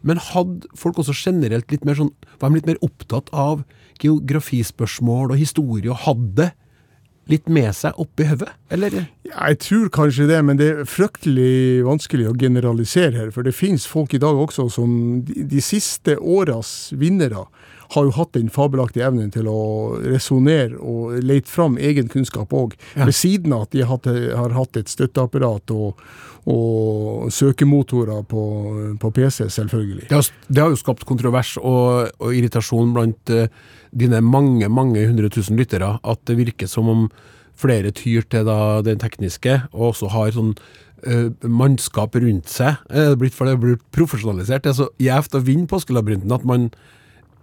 Men hadde folk også generelt litt mer sånn, var de litt mer opptatt av geografispørsmål og historie, og hadde litt med seg oppi hodet? Eller? Ja, Jeg tror kanskje det, men det er fryktelig vanskelig å generalisere her. For det finnes folk i dag også som de, de siste åras vinnere har jo hatt den fabelaktige evnen til å resonnere og lete fram egen kunnskap òg. Ja. Ved siden av at de har hatt, har hatt et støtteapparat og, og søkemotorer på, på PC, selvfølgelig. Det har, det har jo skapt kontrovers og, og irritasjon blant uh, dine mange, mange hundre tusen lyttere, at det virker som om flere tyr til da den tekniske, og også har sånn uh, mannskap rundt seg. Eh, Det er blitt, for det er blitt profesjonalisert. Det er så gjevt å vinne Påskelabyrinten at man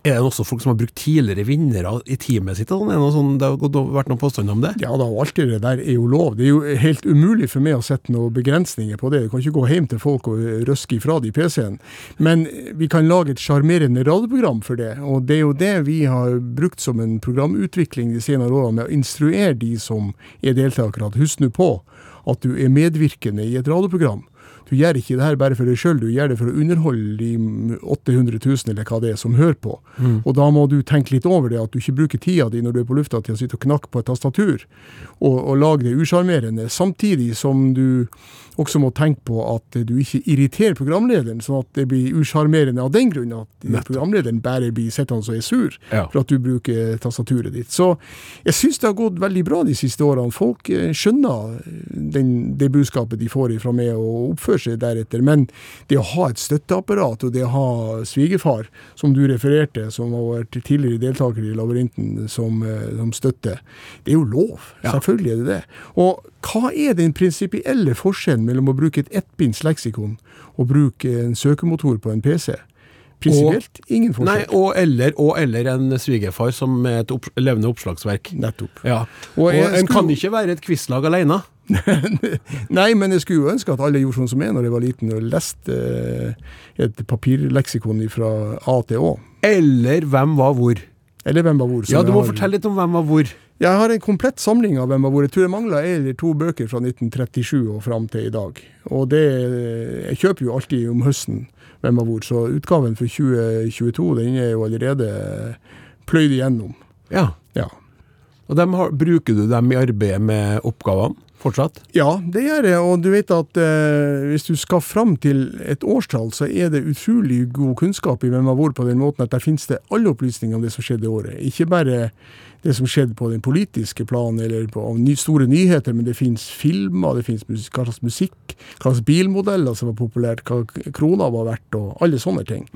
Er det også folk som har brukt tidligere vinnere i teamet sitt? Sånn? Er det, sånn, det har vært noen påstander om det? Ja da, alt det der er jo lov. Det er jo helt umulig for meg å sette noen begrensninger på det. Du kan ikke gå hjem til folk og røske ifra de PC-en. Men vi kan lage et sjarmerende radioprogram for det. Og det er jo det vi har brukt som en programutvikling de senere årene, med å instruere de som er deltakere. at Husk nå på at du er medvirkende i et radioprogram. Du gjør ikke det her bare for deg sjøl, du gjør det for å underholde de 800 000 eller hva det er som hører på. Og da må du tenke litt over det, at du ikke bruker tida di når du er på lufta til å sitte og knakke på et tastatur og, og lage det usjarmerende, samtidig som du også må tenke på at du ikke irriterer programlederen, sånn at det blir usjarmerende av den grunn at programlederen bare blir sittende og er sur Ja. for at du bruker tastaturet ditt. Så jeg syns det har gått veldig bra de siste årene. Folk eh, skjønner den, det budskapet de får fra meg, og oppfører seg deretter. Men det å ha et støtteapparat, og det å ha svigerfar, som du refererte, som har vært tidligere deltaker i Labyrinten, som, eh, som støtte, det er jo lov. Selvfølgelig er det det. Og hva er den prinsipielle forskjellen mellom å bruke et ettbinds leksikon og bruke en søkemotor på en PC? Prinsipielt ingen forskjell. Nei, og eller, og eller en svigerfar som er et opp, levende oppslagsverk. Nettopp. Ja. Og Og, en skulle- kan ikke være et quizlag alene. Nei, men jeg skulle jo ønske at alle gjorde sånn som jeg når jeg var liten og leste eh, et papirleksikon fra A til Å. Eller hvem var hvor. Eller hvem var hvor. Ja, du må har- fortelle litt om hvem var hvor. Jeg har en komplett samling av hvem var hvor. Jeg tror jeg mangler en eller to bøker fra 1937 og fram til i dag. Og det Jeg kjøper jo alltid om høsten hvem var hvor, så utgaven for 2022 den er jo allerede pløyd igjennom. Ja. Ja. Og dem har, bruker du dem i arbeidet med oppgavene fortsatt? Ja, det gjør jeg. Og du vet at eh, hvis du skal fram til et årstall, så er det utrolig god kunnskap i hvem har vært på den måten at der finnes det alle opplysninger om det som skjedde i året. Ikke bare det som skjedde på den politiske planen eller på ny, store nyheter, men det finnes filmer, det finnes musik, hva slags musikk, hva slags bilmodeller som var populært, hva krona var verdt, og alle sånne ting.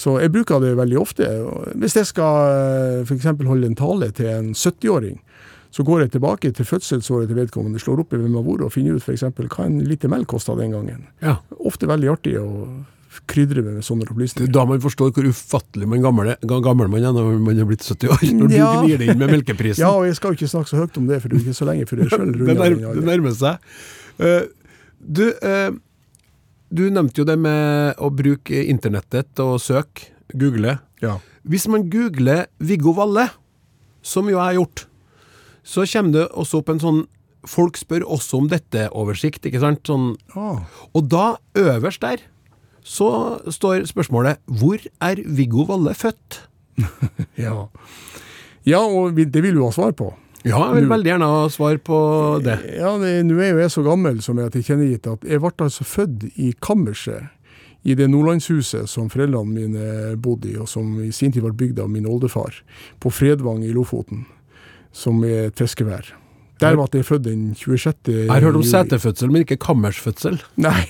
Så jeg bruker det veldig ofte. Hvis jeg skal f.eks. holde en tale til en 70-åring, så går jeg tilbake til fødselsåret til vedkommende, slår opp i hvem har vært, og finner ut f.eks. hva en liter melk kosta den gangen. Ja. Ofte veldig artig å krydre med sånne opplysninger. Da man forstår hvor ufattelig man gammel, gammel man er når man er blitt 70 år. Når Ja. du gnir det inn med melkeprisen. Ja, og jeg skal jo ikke snakke så høyt om det, for det er ikke så lenge før jeg sjøl det, runder nær, den det nærmer seg. Uh, du, uh, du nevnte jo det med å bruke internettet og søke, google. Ja. Hvis man googler Viggo Valle, som jo jeg har gjort, så kommer det også opp en sånn Folk spør også om dette-oversikt, ikke sant? Sånn, Oh. og da, øverst der, så står spørsmålet Hvor er Viggo Valle født? Ja. ja, og det vil du ha svar på. Ja, jeg vil veldig gjerne ha svar på det. Ja, Nå er jo jeg så gammel som jeg tilkjennegitt at jeg ble altså født i kammerset i det nordlandshuset som foreldrene mine bodde i, og som i sin tid ble bygd av min oldefar, på Fredvang i Lofoten, som er fiskevær. Der ble jeg født den 26. Jeg har hørt om seterfødsel, men ikke kammersfødsel. Nei,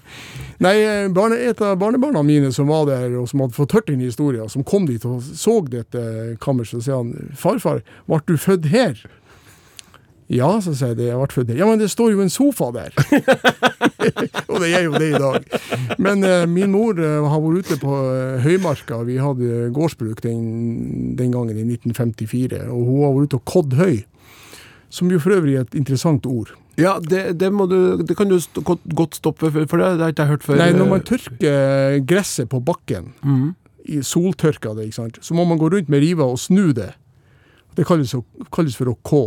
Nei barne, et av barnebarna mine som var der, og som hadde fått hørt den historien, som kom dit og så dette kammerset, og sier han 'Farfar, ble du født her?' Ja, så sier jeg det, jeg ble født der. Ja, men det står jo en sofa der. og det er jo det i dag. Men eh, min mor eh, har vært ute på eh, Høymarka. Vi hadde gårdsbruk den, den gangen i 1954. Og hun har vært ute og kodd høy. Som jo for øvrig er et interessant ord. Ja, det, det, du, det kan du st godt, stoppe, for for det har jeg ikke hørt før. Nei, når man tørker gresset på bakken, mm. i soltørka det, ikke sant, så må man gå rundt med riva og snu det. Det kalles, kalles for å kå.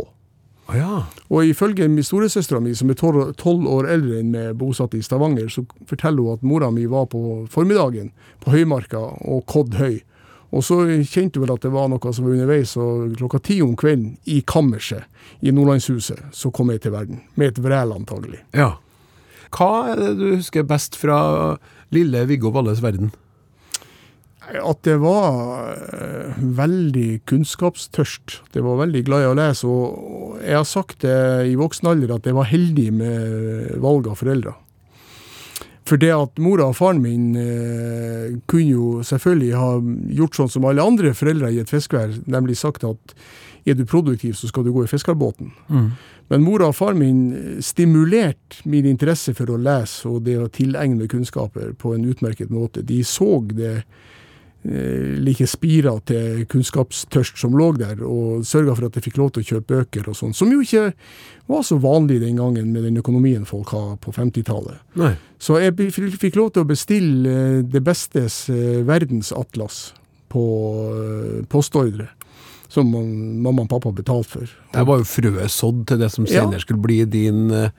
Å ja. Og ifølge min storesøstera mi, som er tolv år eldre enn meg, bosatt i Stavanger, så forteller hun at mora mi var på formiddagen på Høymarka og kodd høy. Og så kjente hun vel at det var noe som var underveis, og klokka ti om kvelden, i kammerset i Nordlandshuset, så kom jeg til verden. Med et vræl, antagelig. ja. Hva er det du husker best fra lille Viggo Valles verden? At det var eh, veldig kunnskapstørst. Det var veldig glad i å lese. Og jeg har sagt det i voksen alder at jeg var heldig med valg av foreldre. For det at mora og faren min eh, kunne jo selvfølgelig ha gjort sånn som alle andre foreldre i et fiskevær, nemlig sagt at er du produktiv, så skal du gå i fiskerbåten. Men mora og faren min stimulerte min interesse for å lese og det å tilegne kunnskaper på en utmerket måte. De så det eh, like spira til kunnskapstørst som lå der, og sørga for at jeg fikk lov til å kjøpe bøker og sånn, som jo ikke var så vanlig den gangen med den økonomien folk har på 50-tallet. Så jeg fikk lov til å bestille eh, det bestes eh, verdensatlas på eh, postordre. Som man- mamma og pappa betalte for. Det var jo frøet sådd til det som senere skulle bli din eh,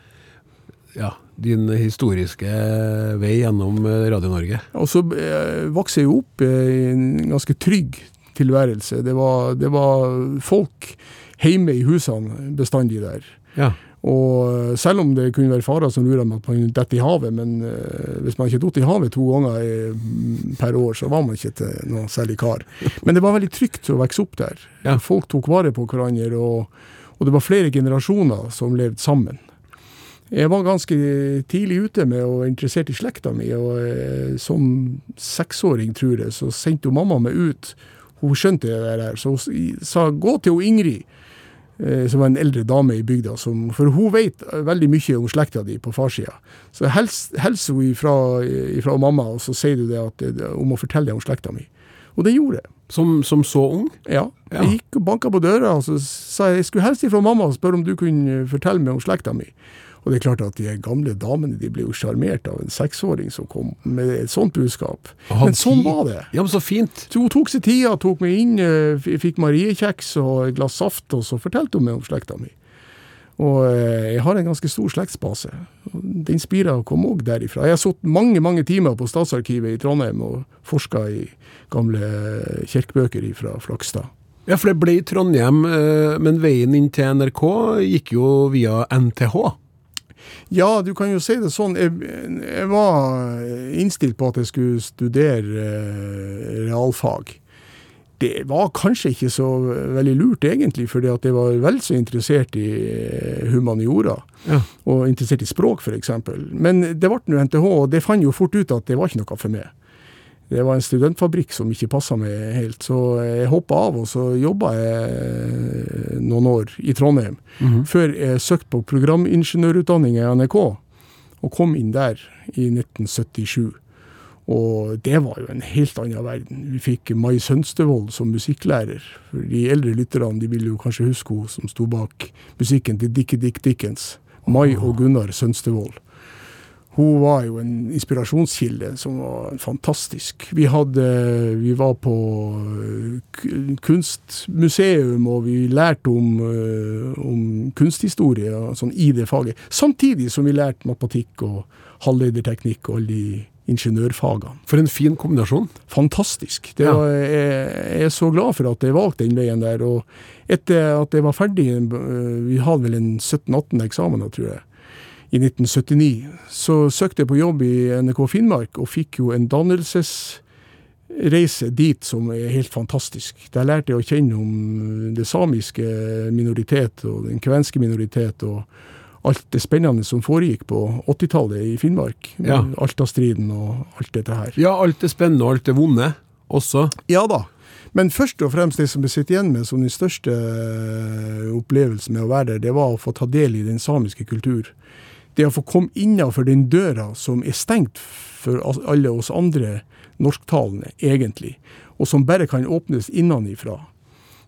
ja, din historiske vei gjennom eh, Radio-Norge. Og så eh, vokste jeg jo opp i en ganske trygg tilværelse. Det var, det var folk hjemme i husene bestandig der. Ja. Og eh, selv om det kunne være farer som lurer med at man detter i havet, men hvis man ikke datt i havet to ganger per år, så var man ikke til noe særlig kar. Men det var veldig trygt å vokse opp der. Ja. Folk tok vare på hverandre, og, og det var flere generasjoner som levde sammen. Jeg var ganske tidlig ute med og interessert i slekta mi, og eh, som seksåring, tror jeg, så sendte jo mamma meg ut. Hun skjønte det der, så hun sa gå til hun Ingrid, eh, som var en eldre dame i bygda, som, for hun vet veldig mye om slekta di på farssida. Så hels hun ifra, ifra mamma, og så sier du det at eh, hun må fortelle deg om slekta mi. Og det gjorde jeg. Som, som så ung? Ja. Ja. Jeg gikk og banka på døra, og så sa jeg jeg skulle helst ifra mamma og spørre om du kunne fortelle meg om slekta mi. Og det er klart at de gamle damene de ble jo sjarmert av en seksåring som kom med et sånt budskap. Men sånn var det. Ja, men så fint. Så hun tok seg tida, tok meg inn, eh, fikk mariekjeks og et glass saft, og så fortalte hun meg om slekta mi. Og eh, jeg har en ganske stor slektsbase. Den spira kom òg derifra. Jeg har sittet mange mange timer på Statsarkivet i Trondheim og forska i gamle eh, kirkebøker fra Flakstad. Ja, for det ble i Trondheim, men veien inn til NRK gikk jo via NTH. Ja, du kan jo si det sånn. Jeg, jeg var innstilt på at jeg skulle studere eh, realfag. Det var kanskje ikke så veldig lurt, egentlig, fordi at jeg var vel så interessert i eh, humaniora. Ja. Og interessert i språk, f.eks. Men det ble nå NTH, og det fant jo fort ut at det var ikke noe for meg. Det var en studentfabrikk som ikke passa meg helt, så jeg hoppa av, og så jobba jeg noen år i Trondheim. Før jeg søkte på programingeniørutdanning i NRK, og kom inn der i 1977. Og det var jo en helt annen verden. Vi fikk Mai Sønstevold som musikklærer. For de eldre lytterne de vil jo kanskje huske hun som sto bak musikken til Dickie Dick Dickens. Mai og Gunnar Sønstevold. Hun var jo en inspirasjonskilde som var fantastisk. Vi, hadde, vi var på eh, kunstmuseum, og vi lærte om, eh, om kunsthistorie sånn i det faget. Samtidig som vi lærte matematikk og halvlederteknikk og alle de ingeniørfagene. For en fin kombinasjon. Fantastisk. Det Ja. var, jeg, jeg er så glad for at jeg valgte den veien der. Og etter at jeg var ferdig, eh, vi hadde vel en 17-18 eksamener, tror jeg, i 1979, så søkte jeg på jobb i NRK Finnmark og fikk jo en dannelsesreise dit som er helt fantastisk. Der lærte jeg å kjenne om det samiske minoritet og den kvenske minoritet og alt det spennende som foregikk på 80-tallet i Finnmark. Ja. Alta-striden og alt dette her. Ja, alt det spennende og alt det vonde også. Ja da. Men først og fremst det som jeg sitter igjen med som den største eh, opplevelsen med å være der, det var å få ta del i den samiske kultur. Det å få komme innafor den døra som er stengt for alle oss andre norsktalende, egentlig, og som bare kan åpnes innenifra.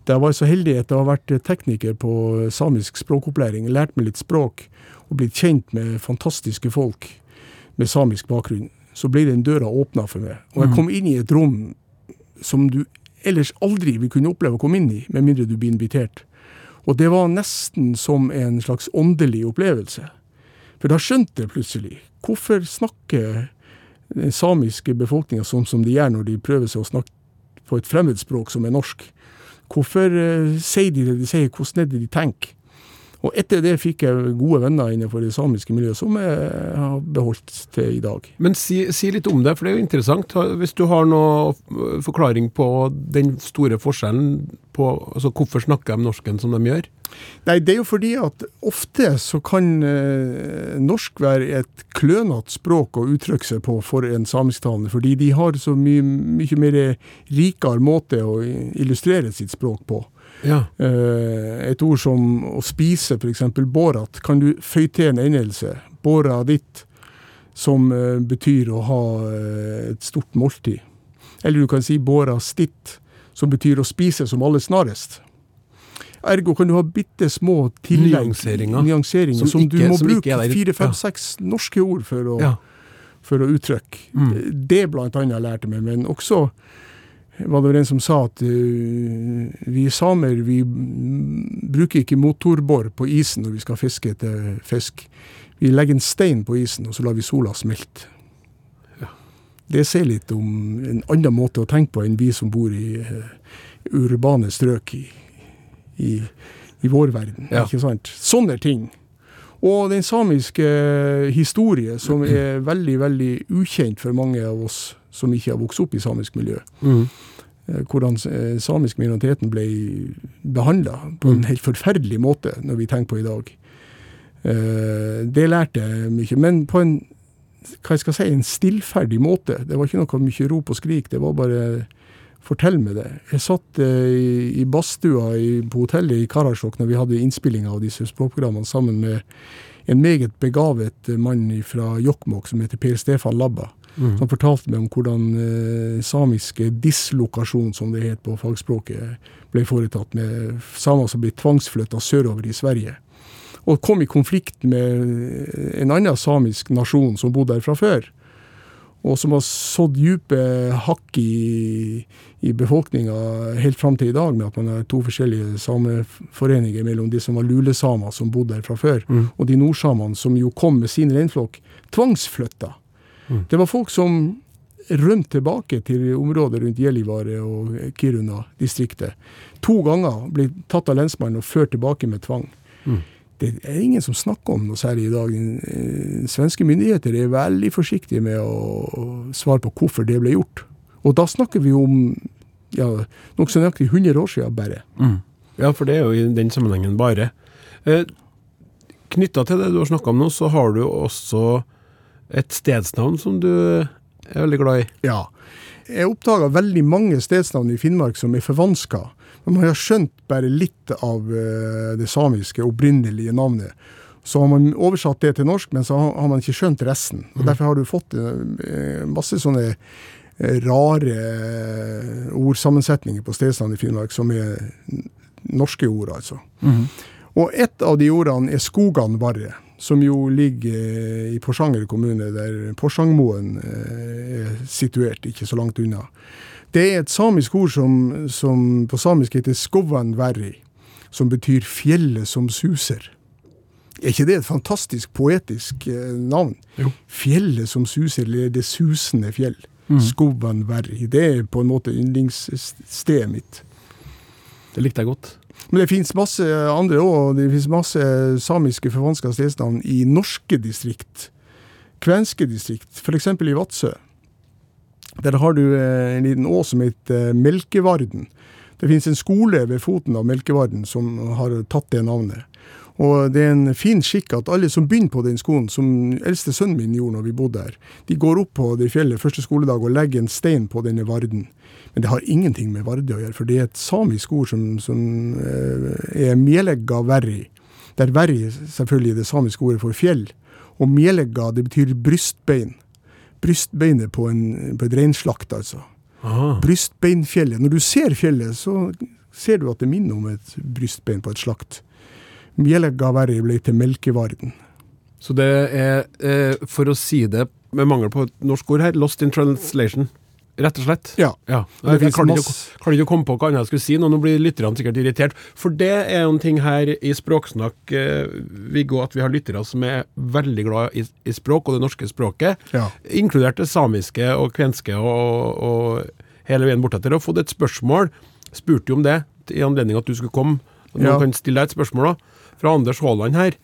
Da jeg var så heldig at jeg har vært tekniker på samisk språkopplæring, lært meg litt språk og blitt kjent med fantastiske folk med samisk bakgrunn, så ble den døra åpna for meg. Og jeg kom inn i et rom som du ellers aldri vil kunne oppleve å komme inn i, med mindre du blir invitert. Og det var nesten som en slags åndelig opplevelse. For da skjønte jeg plutselig hvorfor snakker den samiske befolkninga sånn som de gjør når de prøver seg å snakke på et fremmedspråk som er norsk. Hvorfor eh, sier de det de sier, hvordan er det de tenker? Og etter det fikk jeg gode venner innenfor det samiske miljøet, som jeg har beholdt til i dag. Men si, si litt om det, for det er jo interessant. Hvis du har noen forklaring på den store forskjellen på altså Hvorfor snakker de norsken som de gjør? Nei, det er jo fordi at ofte så kan eh, norsk være et klønete språk å uttrykke seg på for en samisktalende, fordi de har så mye, mye mer rikere måte å illustrere sitt språk på. Ja. Eh, et ord som å spise, f.eks. borat, kan du føye til en endelse. Bora ditt, som eh, betyr å ha eh, et stort måltid. Eller du kan si bora stitt, som betyr å spise som aller snarest. Ergo kan du ha bitte små tillegg, Nyanseringer. nyanseringer Som som, ikke- du må som bruke der. fire, fem, Ja. norske ord for å, Ja. for å uttrykke. Mm. Det blant annet lærte jeg meg, men også var det vel en som sa at uh, vi samer vi bruker ikke motorbor på isen når vi skal fiske etter fisk. Vi legger en stein på isen, og så lar vi sola smelte. Det sier litt om en annen måte å tenke på enn vi som bor i uh, urbane strøk i, i, i vår verden. Ja. Ikke sant? Sånne ting. Og den samiske historie, som er veldig, veldig ukjent for mange av oss som ikke har vokst opp i samisk miljø. Mm. Eh, Hvordan eh, samisk minoriteten ble behandla på en helt forferdelig måte, når vi tenker på i dag. Eh, Det lærte jeg mye. Men på en hva jeg skal si, en stillferdig måte. Det var ikke noe mye rop og skrik. Det var bare fortell meg det. Jeg satt i, i badstua på hotellet i Karasjok når vi hadde innspilling av disse språkprogrammene sammen med en meget begavet mann fra Jokkmokk som heter Per Stefan Labba. Som fortalte meg om hvordan eh, samiske dislokasjon, som det het på fagspråket, ble foretatt med samer som ble tvangsflytta sørover i Sverige. Og kom i konflikt med en annen samisk nasjon som bodde der fra før. Og som har sådd dype hakk i, i befolkninga helt fram til i dag, med at man har to forskjellige sameforeninger mellom de som var lulesamer, som bodde der fra før, og de nordsamene som jo kom med sin reinflokk, tvangsflytta. Det var folk som rømte tilbake til området rundt Gällivare og Kiruna-distriktet. To ganger ble tatt av lensmannen og ført tilbake med tvang. Det er ingen som snakker om noe særlig i dag. Eh, Svenske myndigheter er veldig forsiktige med å svare på hvorfor det ble gjort. Og da snakker vi om ja, nokså nøyaktig 100 år siden bare. Ja, for det er jo i den sammenhengen bare. Eh, Knytta til det du har snakka om nå, så har du også et stedsnavn som du er veldig glad i. Ja. Jeg oppdaga veldig mange stedsnavn i Finnmark som er forvanska. Men man har skjønt bare litt av eh, det samiske opprinnelige navnet. Så har man oversatt det til norsk, men så har man ikke skjønt resten. Og Derfor har du fått eh, masse sånne eh, rare eh, ordsammensetninger på stedsnavn i Finnmark som er norske ord, altså. Og ett av de ordene er Skoganvarre, som jo ligger eh, i Porsanger kommune, der Porsangmoen eh, er situert, ikke så langt unna. Det er et samisk ord som, som på samisk heter skovanverri, som betyr fjellet som suser. Er ikke det et fantastisk poetisk eh, navn? Jo. Fjellet som suser, eller det susende fjell. Skovanverri. Det er på en måte yndlingsstedet mitt. Det likte jeg godt. Men det finnes masse andre òg. Det finnes masse samiske forvanska stedsnavn i norske distrikt. Kvenske distrikt, f.eks. i Vadsø. Der har du eh, en liten å som heter eh, Melkevarden. Det finnes en skole ved foten av Melkevarden som har tatt det navnet. Og det er en fin skikk at alle som begynner på den skolen, som eldste sønnen min gjorde når vi bodde her, de går opp på det fjellet første skoledag og legger en stein på denne varden. Men det har ingenting med Vardø å gjøre, for det er et samisk ord som, som eh, er mielegga verri. Der verri selvfølgelig er det samiske ordet for fjell. Og mielegga, det betyr brystbein. Brystbeinet på, en, på et reinslakt, altså. Aha. Brystbeinfjellet. Når du ser fjellet, så ser du at det minner om et brystbein på et slakt. Mielegga verre ble til Melkevarden. Så det er, eh, for å si det med mangel på et norsk ord her, lost in translation. Rett og slett. Ja. Ja. Det Jeg kan, ikke, kan ikke komme på hva annet jeg skulle si nå. Nå blir lytterne sikkert irritert. For det er en ting her i Språksnakk, eh, Viggo, at vi har lyttere som er veldig glad i, i språk og det norske språket. Ja. Inkludert det samiske og kvenske og, og hele veien bortetter. Og fått et spørsmål. Spurte jo om det i anledning at du skulle komme. Noen Ja. kan stille deg et spørsmål, da. Fra Anders Haaland her.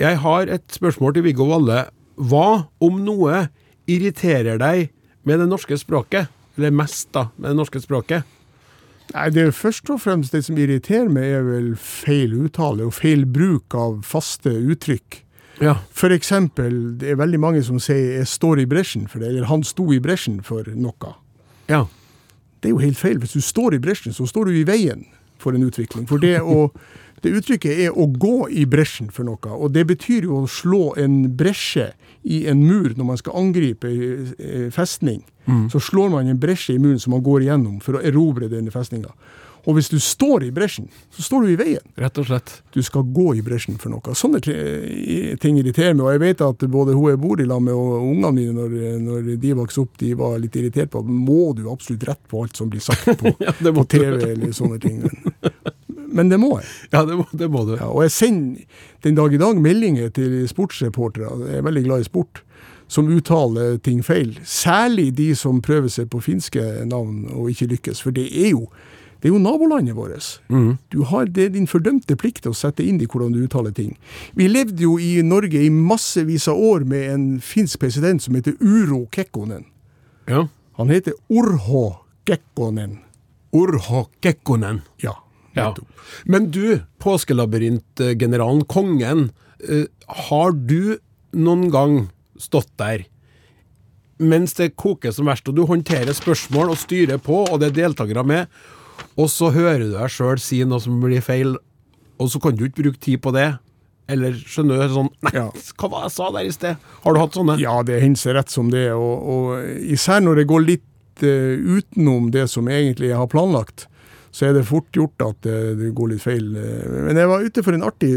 Jeg har et spørsmål til Viggo Valle. Hva, om noe, irriterer deg med det norske språket? Eller mest, da, med det norske språket? Nei, det er først og fremst det som irriterer meg, er vel feil uttale og feil bruk av faste uttrykk. Ja. For eksempel, det er veldig mange som sier 'jeg står i bresjen for det', eller 'han sto i bresjen for noe'. Ja. Det er jo helt feil. Hvis du står i bresjen, så står du i veien for en utvikling. For det, å, det uttrykket er å gå i bresjen for noe, og det betyr jo å slå en bresje i en mur når man skal angripe festning. festning. Så slår man en bresje i muren som man går igjennom for å erobre denne festninga. Og hvis du står i bresjen, så står du i veien. Rett og slett. Du skal gå i bresjen for noe. Sånne ting irriterer meg. Og jeg vet at både hun jeg bor i lag med og ungene mine, når, når de vokste opp, de var litt irritert på at må du absolutt rett på alt som blir sagt på, Ja, på. TV eller sånne ting. Men, det må jeg. Ja, det må, det må du. Ja, og jeg sender den dag i dag meldinger til sportsreportere, jeg er veldig glad i sport, som uttaler ting feil. Særlig de som prøver seg på finske navn og ikke lykkes, for det er jo, det er jo nabolandet vårt. Du har, det er din fordømte plikt å sette inn i hvordan du uttaler ting. Vi levde jo i Norge i massevis av år med en finsk president som heter Uro Kekkonen. Ja. Han heter Urho Kekkonen. Urho Kekkonen. Ja, Ja. Men du, påskelabyrintgeneralen, kongen. eh, har du noen gang stått der mens det koker som verst, og du håndterer spørsmål og styrer på, og det er deltakere med, og så hører du deg sjøl si noe som blir feil, og så kan du ikke bruke tid på det? Eller skjønner du sånn Nei, Ja. hva var det jeg sa der i sted? Har du hatt sånne? Ja, det hender rett som det, og, og især når det går litt uh, utenom det som egentlig jeg har planlagt, så er det fort gjort at det går litt feil. Men jeg var ute for en artig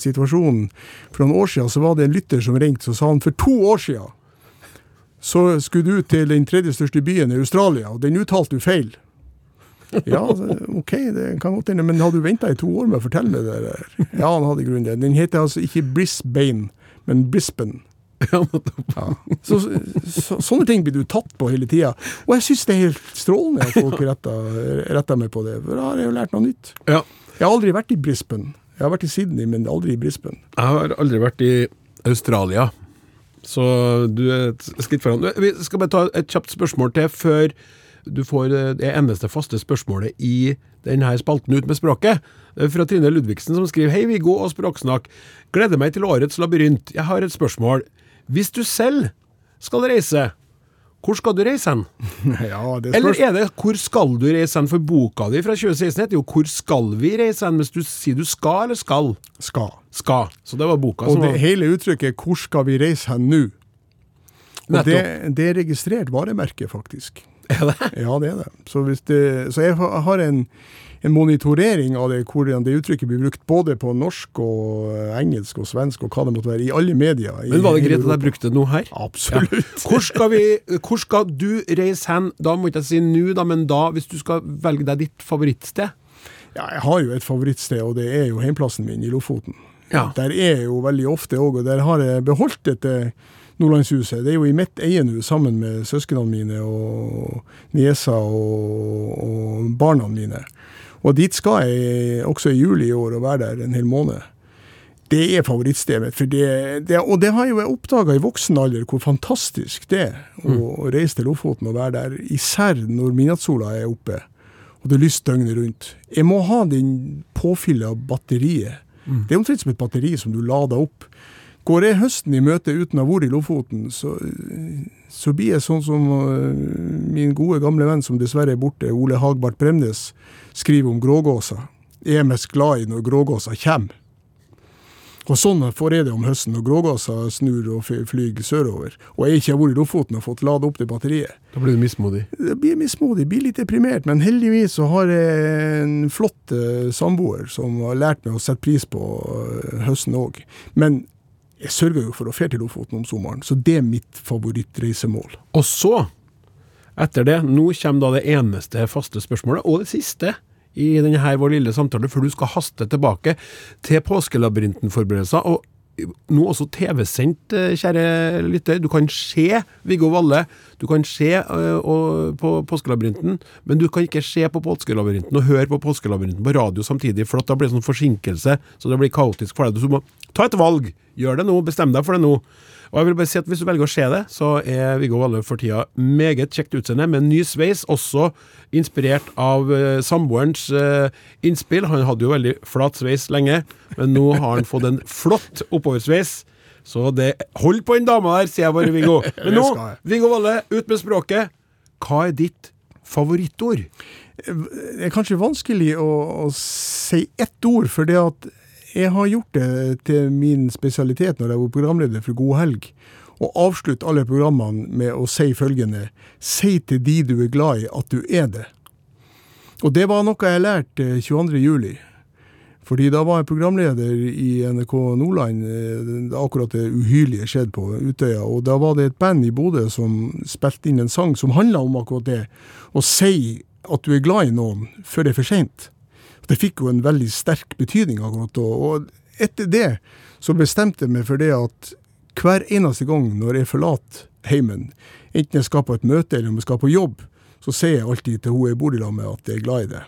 situasjon. For noen år siden så var det en lytter som ringte, så sa han for to år siden så skulle du til den tredje største byen i Australia, og den uttalte du feil. Ja, OK, det kan godt hende, men hadde du venta i to år med å fortelle meg det der? Ja, han hadde grunn til det. Den heter altså ikke Brisbane, men Brisbane. Ja. Så, så, sånne ting blir du tatt på hele tida. Og jeg syns det er helt strålende at folk retter, retter meg på det, for da har jeg jo lært noe nytt. Ja. Jeg har aldri vært i Brisbane. Jeg har vært i Sydney, men aldri i Brisbane. Jeg har aldri vært i Australia, så du er et skritt foran. Vi skal bare ta et kjapt spørsmål til før du får det eneste faste spørsmålet i denne spalten Ut med språket. Fra Trine Ludvigsen som skriver Hei Viggo og Språksnakk. Gleder meg til årets labyrint. Jeg har et spørsmål. Hvis du selv skal reise, hvor skal du reise hen? Ja, Eller er det 'Hvor skal du reise hen?' For boka di fra 2016 heter jo 'Hvor skal vi reise hen?' Hvis du sier du skal eller skal. skal. Skal. Så det var boka Og som det hele uttrykket 'hvor skal vi reise hen nå'? Og det, det er registrert varemerke, faktisk. Er det? Ja, det er det. Så, det, så jeg har en, en monitorering av det, hvordan det uttrykket blir brukt både på norsk og eh, engelsk og svensk og hva det måtte være, i alle medier. Men var det greit at jeg brukte noe her? Absolutt. Hvor skal, vi, hvor skal du reise hen? Da må ikke jeg si nå, da, men da, hvis du skal velge deg ditt favorittsted? Ja, jeg har jo et favorittsted, og det er jo heimplassen min i Lofoten. Ja. Der er jeg jo veldig ofte òg, og der har jeg beholdt dette Nordlandshuset. Det er jo i mitt eie nå, sammen med søsknene mine og niesa og, og barna mine. Og dit skal jeg også i juli i år og være der en hel måned. Det er favorittstedet det, det, og det har jo jeg oppdaga i voksen alder, hvor fantastisk det er å, å reise til Lofoten og være der. Især når midnattssola er oppe og det er lyst døgnet rundt. Jeg må ha den påfyllet av batteriet. Det er omtrent som et batteri som du lader opp. Går jeg høsten i møte uten å ha vært i Lofoten, så, så blir jeg sånn som øh, min gode gamle venn som dessverre er borte, Ole Hagbart Bremnes, skriver om grågåsa. Jeg er mest glad i når grågåsa kommer. Og sånn får jeg det om høsten når grågåsa snur og fly- flyr sørover, og jeg ikke har vært i Lofoten og fått lada opp det batteriet. Da blir du mismodig. Det blir mismodig, blir litt deprimert, men heldigvis så har jeg en flott eh, samboer som har lært meg å sette pris på eh, høsten òg. Men jeg sørger jo for å dra til Lofoten om sommeren, så det er mitt favorittreisemål. Og så, etter det, nå kommer da det eneste faste spørsmålet, og det siste i denne her vår lille samtale, før du skal haste tilbake til påskelabyrinten-forberedelser. Og nå også TV-sendt, eh, kjære lytter. Du kan se Viggo Valle. Du kan se eh, på Påskelabyrinten, men du kan ikke se på Påskelabyrinten og høre på Påskelabyrinten på radio samtidig, for da blir det sånn forsinkelse, så det blir kaotisk for deg. Du må ta et valg. Gjør det nå. Bestem deg for det nå. Og jeg vil bare si at Hvis du velger å se det, så er Viggo Valle for tida meget kjekt utseende, med ny sveis, også inspirert av uh, samboerens uh, innspill. Han hadde jo veldig flat sveis lenge, men nå har han fått en flott oppoversveis. Så det Hold på den dama der, sier jeg bare, Viggo. Men nå, Viggo Valle, ut med språket. Hva er ditt favorittord? Det er kanskje vanskelig å, å si ett ord, for det at jeg har gjort det til min spesialitet når jeg var programleder for God helg, å avslutte alle programmene med å si følgende Si til de du er glad i, at du er det. Og det var noe jeg lærte 22.07. Fordi da var jeg programleder i NRK Nordland eh, akkurat det uhyrlige skjedde på Utøya. Og da var det et band i Bodø som spilte inn en sang som handla om akkurat det. Å si at du er glad i noen før det er for seint. Det fikk jo en veldig sterk betydning akkurat da. Og etter det så bestemte jeg meg for det at hver eneste gang når jeg forlater heimen, enten jeg skal på et møte eller om jeg skal på jobb, så sier jeg alltid til hun jeg bor lag med at jeg er glad i det.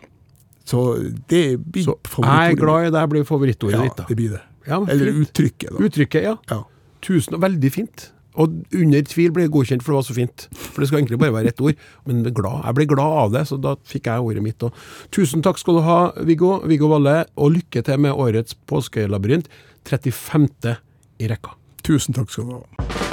Så det blir favorittordet. Jeg er glad i deg blir favorittordet ja, ditt, da. det blir det. Ja, eller uttrykket, da. Uttrykket, ja. ja. Tusen, veldig fint. Og under tvil ble jeg godkjent, for det var så fint. For det skal egentlig bare være ett ord. Men glad. jeg ble glad av det, så da fikk jeg ordet mitt. Og tusen takk skal du ha, Viggo, Viggo Valle, og lykke til med årets påskelabyrint. 35. i rekka. Tusen takk skal du ha.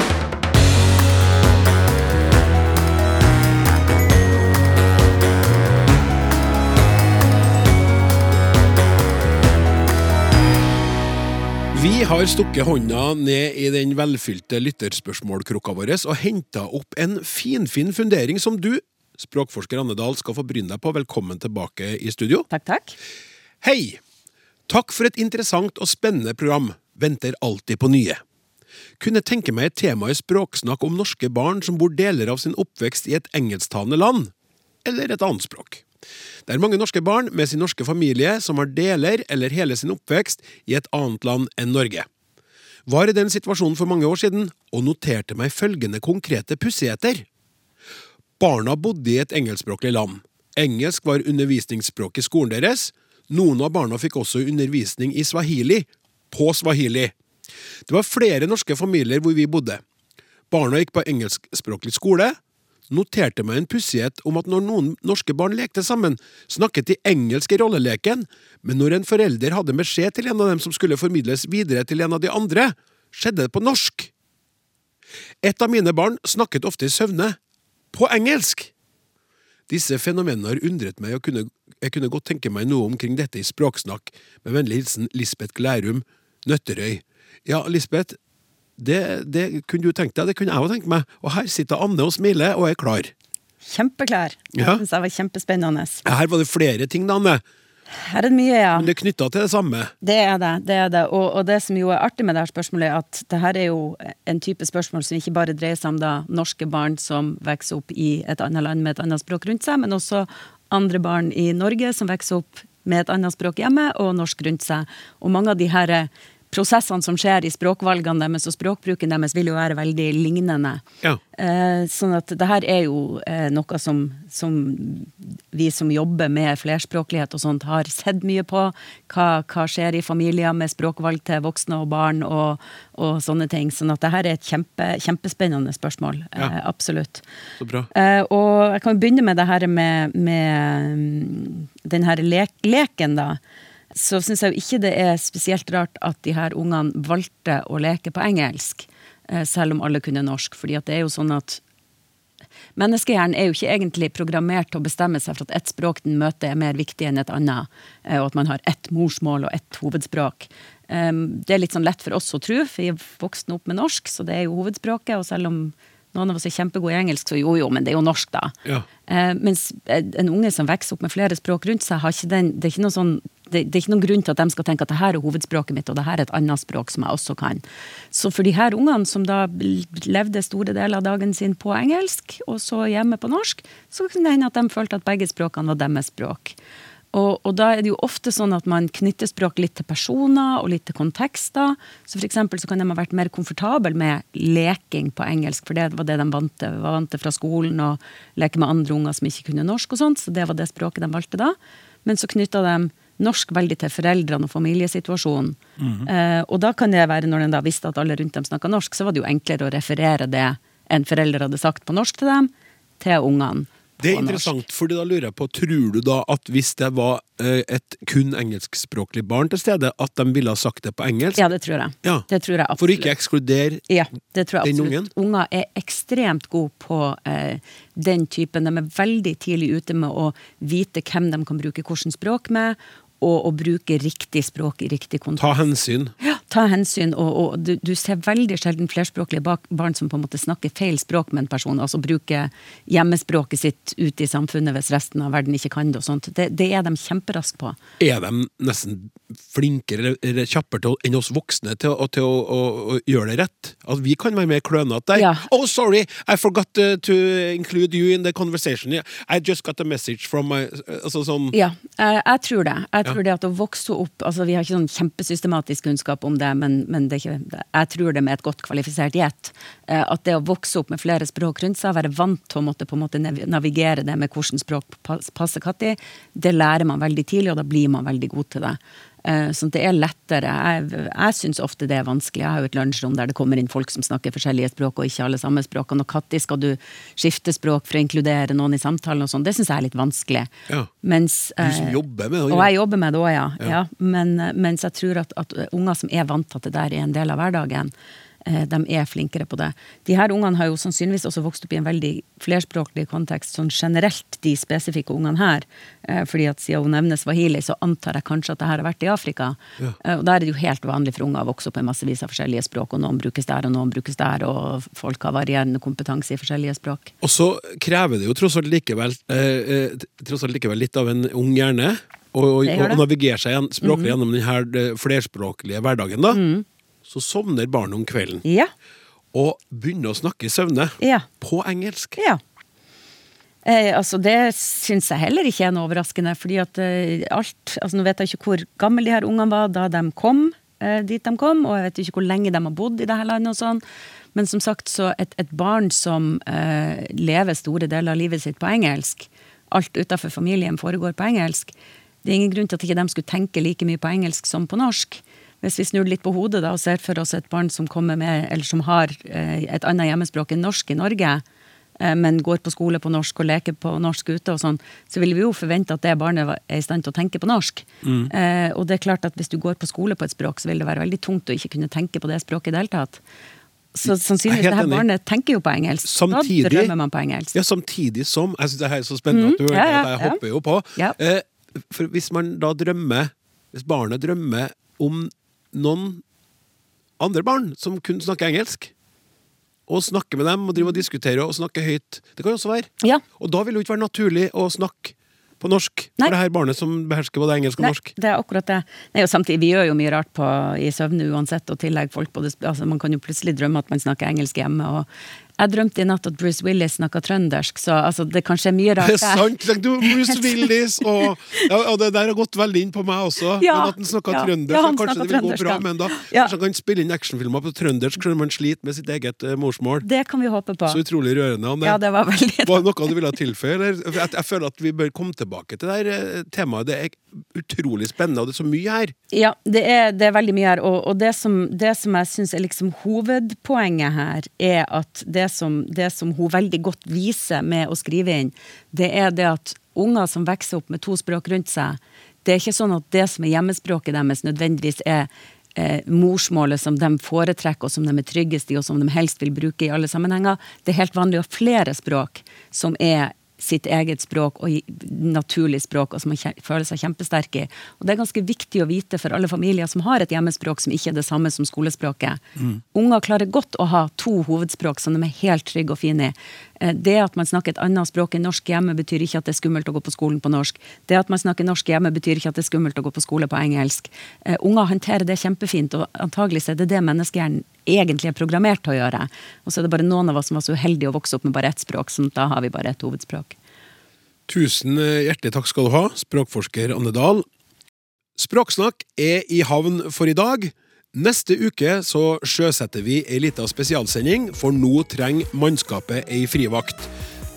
Vi har stukket hånda ned i den velfylte lytterspørsmålkrukka vår og henta opp en finfin fundering som du, språkforsker Anne Dahl, skal få bryne deg på. Velkommen tilbake i studio. Takk, takk. Hei! Takk for et interessant og spennende program. Venter alltid på nye. Kunne tenke meg et tema i Språksnakk om norske barn som bor deler av sin oppvekst i et engelsktalende land, eller et annet språk. Det er mange norske barn med sin norske familie som har deler eller hele sin oppvekst i et annet land enn Norge. Var i den situasjonen for mange år siden og noterte meg følgende konkrete pussigheter. Barna bodde i et engelskspråklig land. Engelsk var undervisningsspråk i skolen deres. Noen av barna fikk også undervisning i swahili, på swahili. Det var flere norske familier hvor vi bodde. Barna gikk på engelskspråklig skole, noterte meg en pussighet om at når noen norske barn lekte sammen, snakket de engelsk i rolleleken, men når en forelder hadde beskjed til en av dem som skulle formidles videre til en av de andre, skjedde det på norsk. Et av mine barn snakket ofte i søvne, på engelsk. Disse fenomenene har undret meg, og kunne, jeg kunne godt tenke meg noe omkring dette i Språksnakk, med vennlig hilsen Lisbeth Glærum, Nøtterøy. Ja, Lisbeth, det, det, kunne du tenkt deg, det kunne jeg òg tenkt meg. Og her sitter Anne og smiler og er klar. Kjempeklar. Det Ja. synes jeg var kjempespennende. Her var det flere ting, da, Anne. Her er det mye, ja. Men det er knytta til det samme. Det er det. det, er det. Og, og det som jo er artig med det her spørsmålet, er at det her er jo en type spørsmål som ikke bare dreier seg om da norske barn som vokser opp i et annet land med et annet språk rundt seg, men også andre barn i Norge som vokser opp med et annet språk hjemme og norsk rundt seg. Og mange av de her prosessene som skjer i språkvalgene deres og språkbruken deres, vil jo være veldig lignende. Ja. Eh, sånn at det her er jo eh, noe som, som vi som jobber med flerspråklighet og sånt, har sett mye på. Hva, hva skjer i familier med språkvalg til voksne og barn og, og sånne ting. Sånn at det her er et kjempe, kjempespennende spørsmål. Ja. Eh, absolutt. Så bra. Eh, og jeg kan begynne med det her med, med mm, den her le leken, da. Så syns jeg jo ikke det er spesielt rart at de her ungene valgte å leke på engelsk, eh, selv om alle kunne norsk. fordi at det er jo sånn at Menneskehjernen er jo ikke egentlig programmert til å bestemme seg for at ett språk den møter er mer viktig enn et annet, eh, og at man har ett morsmål og ett hovedspråk. Um, Det er litt sånn lett for oss å tro, for vi er voksne opp med norsk, så det er jo hovedspråket. Og selv om noen av oss er kjempegode i engelsk, så jo jo, men det er jo norsk, da. Ja. Eh, mens en unge som vokser opp med flere språk rundt seg, den, det, er sånn, det, det er ikke noen grunn til at de skal tenke at det her er hovedspråket mitt, og det her er et annet språk som jeg også kan. Så for de her ungene som da levde store deler av dagen sin på engelsk, og så hjemme på norsk, så kunne det hende at de følte at begge språkene var deres språk. Og, og da er det jo ofte sånn at man knytter språk litt til personer og litt til kontekster. Så for eksempel så kan de ha vært mer komfortabel med leking på engelsk, for det var det de vant til. Var vant til fra skolen å leke med andre unger som ikke kunne norsk og sånt, så det var det språket de valgte da. Men så knytta de norsk veldig til foreldrene og familiesituasjonen. Eh, og da kan det være, når de da visste at alle rundt dem snakka norsk, så var det jo enklere å referere det en forelder hadde sagt på norsk til dem, til ungene. Det er på norsk. interessant, fordi da lurer jeg på, tror du da at hvis det var eh, et kun engelskspråklig barn til stede, at de ville ha sagt det på engelsk? Ja, det tror jeg. Ja. Det tror jeg For å ikke ekskludere Ja, det tror jeg Den ungen? Unger er ekstremt gode på eh, den typen. De er veldig tidlig ute med å vite hvem de kan bruke hvilket språk med, og å bruke riktig språk i riktig kontekst. ta hensyn. Ja, ta hensyn, og, og du, du ser veldig sjelden flerspråklige barn som på en måte snakker feil språk med en person, altså bruker hjemmespråket sitt ute i samfunnet hvis resten av verden ikke kan det og sånt. Det, det er de kjemperaske på. Er de nesten flinkere eller- kjappere til, enn oss voksne til, å, til å, å, å gjøre det rett? At vi kan være mer klønete der? Ja. Oh, sorry, I forgot uh, to include you in the conversation. I just got a message from my Altså sånn Ja, jeg, jeg tror det. Jeg Ja. tror det at å vokse opp altså Vi har ikke sånn kjempesystematisk kunnskap om det, men, men det jeg tror det med et godt kvalifisert gjett. eh, At det å vokse opp med flere språk rundt seg, være vant til å måtte på en måte navigere det med hvilket språk passer passer når, det lærer man veldig tidlig, og da blir man veldig god til det. Eh, Sånn at det er lettere. Jeg, jeg syns ofte det er vanskelig. Jeg har jo et lunsjrom der det kommer inn folk som snakker forskjellige språk, og ikke alle samme språkene. Og når skal du skifte språk for å inkludere noen i samtalen og sånn? Det syns jeg er litt vanskelig. Ja. Mens, Du som eh, jobber med det. og jeg jobber med det òg, ja. Ja. ja. Men, eh, mens jeg tror at, at unger som er vant til at det der er en del av hverdagen, de er flinkere på det. De her ungene har jo sannsynligvis også vokst opp i en veldig flerspråklig kontekst, sånn generelt, de spesifikke ungene her. Eh, Fordi at siden hun nevner swahili, så antar jeg kanskje at det her har vært i Afrika. Ja. Eh, Og der er det jo helt vanlig for unger å vokse opp med massevis av forskjellige språk, og noen brukes der, og noen brukes der, og folk har varierende kompetanse i forskjellige språk. Og så krever det jo tross alt likevel, eh, eh, tross alt likevel litt av en ung hjerne. Det. navigere seg språklig gjennom denne flerspråklige hverdagen. da. Mm. Så sovner barnet om kvelden Ja. og begynner å snakke i søvne. Ja. På engelsk. Ja. Eh, altså Det syns jeg heller ikke er noe overraskende. fordi at eh, alt, altså Nå vet jeg ikke hvor gamle de her ungene var da de kom eh, dit de kom, og jeg vet ikke hvor lenge de har bodd i dette landet. og sånn. Men som sagt, så et, et barn som eh, lever store deler av livet sitt på engelsk, alt utenfor familien foregår på engelsk, det er ingen grunn til at ikke de skulle tenke like mye på engelsk som på norsk. Hvis vi snur litt på hodet da, og ser for oss et barn som kommer med, eller som har eh, et annet hjemmespråk enn norsk i Norge, eh, men går på skole på norsk og leker på norsk ute, og sånn, så vil vi jo forvente at det barnet er i stand til å tenke på norsk. Eh, og det er klart at hvis du går på skole på et språk, så vil det være veldig tungt å ikke kunne tenke på det språket i det hele tatt. Så sannsynligvis Jeg er det her barnet tenker jo på engelsk. Samtidig- Da drømmer man på engelsk. Ja, samtidig som Jeg syns det her er så spennende at du hører ja, ja, jeg ja. hopper jo på. Ja. Eh, for hvis man da drømmer Hvis barnet drømmer om noen andre barn som kun snakker engelsk, og snakker med dem og driver og diskuterer og snakker høyt Det kan jo også være. Ja. Og da vil det jo ikke være naturlig å snakke på norsk Nei. for det her barnet som behersker både engelsk og Nei, norsk. det er akkurat det. Nei, og samtidig, Vi gjør jo mye rart på, i søvne uansett, og tillegg folk på det, altså Man kan jo plutselig drømme at man snakker engelsk hjemme. og Jeg drømte i natt at Bruce Willis snakka trøndersk, så altså, det kan skje mye rart Det er sant! Du, Bruce Willis og, ja, og det der har gått veldig inn på meg også. Ja, men at han snakka ja. trøndersk, Ja, kanskje det vil gå bra. Men da Ja. kanskje han kan spille inn actionfilmer på trøndersk når man sliter med sitt eget uh, morsmål. Det kan vi håpe på. Så utrolig rørende. Det, Ja, det var veldig Var det noe du ville tilføye? eller? Jeg, jeg føler at vi bør komme tilbake til det her eh, temaet. Det er utrolig spennende, og det er så mye her. Ja, det er, det er veldig mye her. Og, og det, som, det som jeg syns er liksom hovedpoenget her, er at det som, det som hun veldig godt viser med å skrive inn, det er det at unger som vokser opp med to språk rundt seg, det er ikke sånn at det som er hjemmespråket deres, nødvendigvis er eh, morsmålet som de foretrekker, og som de er tryggest i, og som de helst vil bruke i alle sammenhenger. Det er helt vanlig å ha flere språk som er sitt eget språk og naturlig språk, og som man føler seg kjempesterk i. Og Det er ganske viktig å vite for alle familier som har et hjemmespråk som ikke er det samme som skolespråket. Unger klarer godt å ha to hovedspråk som de er helt trygge og fine i. Eh, Det at man snakker et annet språk enn norsk hjemme, betyr ikke at det er skummelt å gå på skolen på norsk. Det at man snakker norsk hjemme, betyr ikke at det er skummelt å gå på skole på engelsk. Eh, Unger håndterer det kjempefint, og antagelig er det det menneskehjernen egentlig er programmert til å gjøre. Og så er det bare noen av oss som var så uheldige å vokse opp med bare ett språk, så da har vi bare et hovedspråk. Tusen hjertelig takk skal du ha, språkforsker Anne Dahl. Språksnakk er i havn for i dag. Neste uke så sjøsetter vi ei lita spesialsending, for nå trenger mannskapet ei frivakt.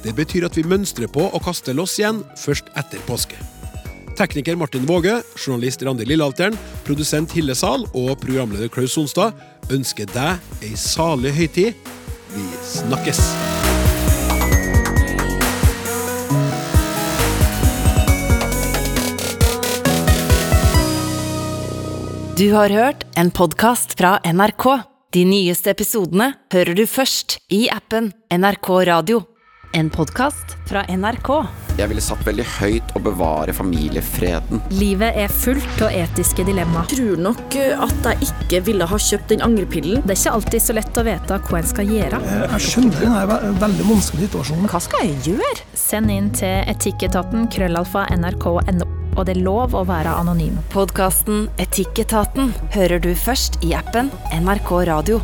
Det betyr at vi mønstrer på å kaste loss igjen først etter påske. Tekniker Martin Våge, journalist Randi Lillealteren, produsent Hille Sahl og programleder Klaus Sonstad ønsker deg ei salig høytid. Vi snakkes! Du har hørt en podkast fra NRK. De nyeste episodene hører du først i appen NRK Radio. En podkast fra NRK. Jeg ville satt veldig høyt å bevare familiefreden. Livet er fullt av etiske dilemma. Tror nok at jeg ikke ville ha kjøpt den angrepillen. Det er ikke alltid så lett å vite hva en skal gjøre. Jeg skjønner den er veldig vanskelig situasjon. Hva skal jeg gjøre? Send inn til etikketaten krøllalfa nrk.no. Og det er lov å være anonym. Podkasten Etikketaten hører du først i appen NRK Radio.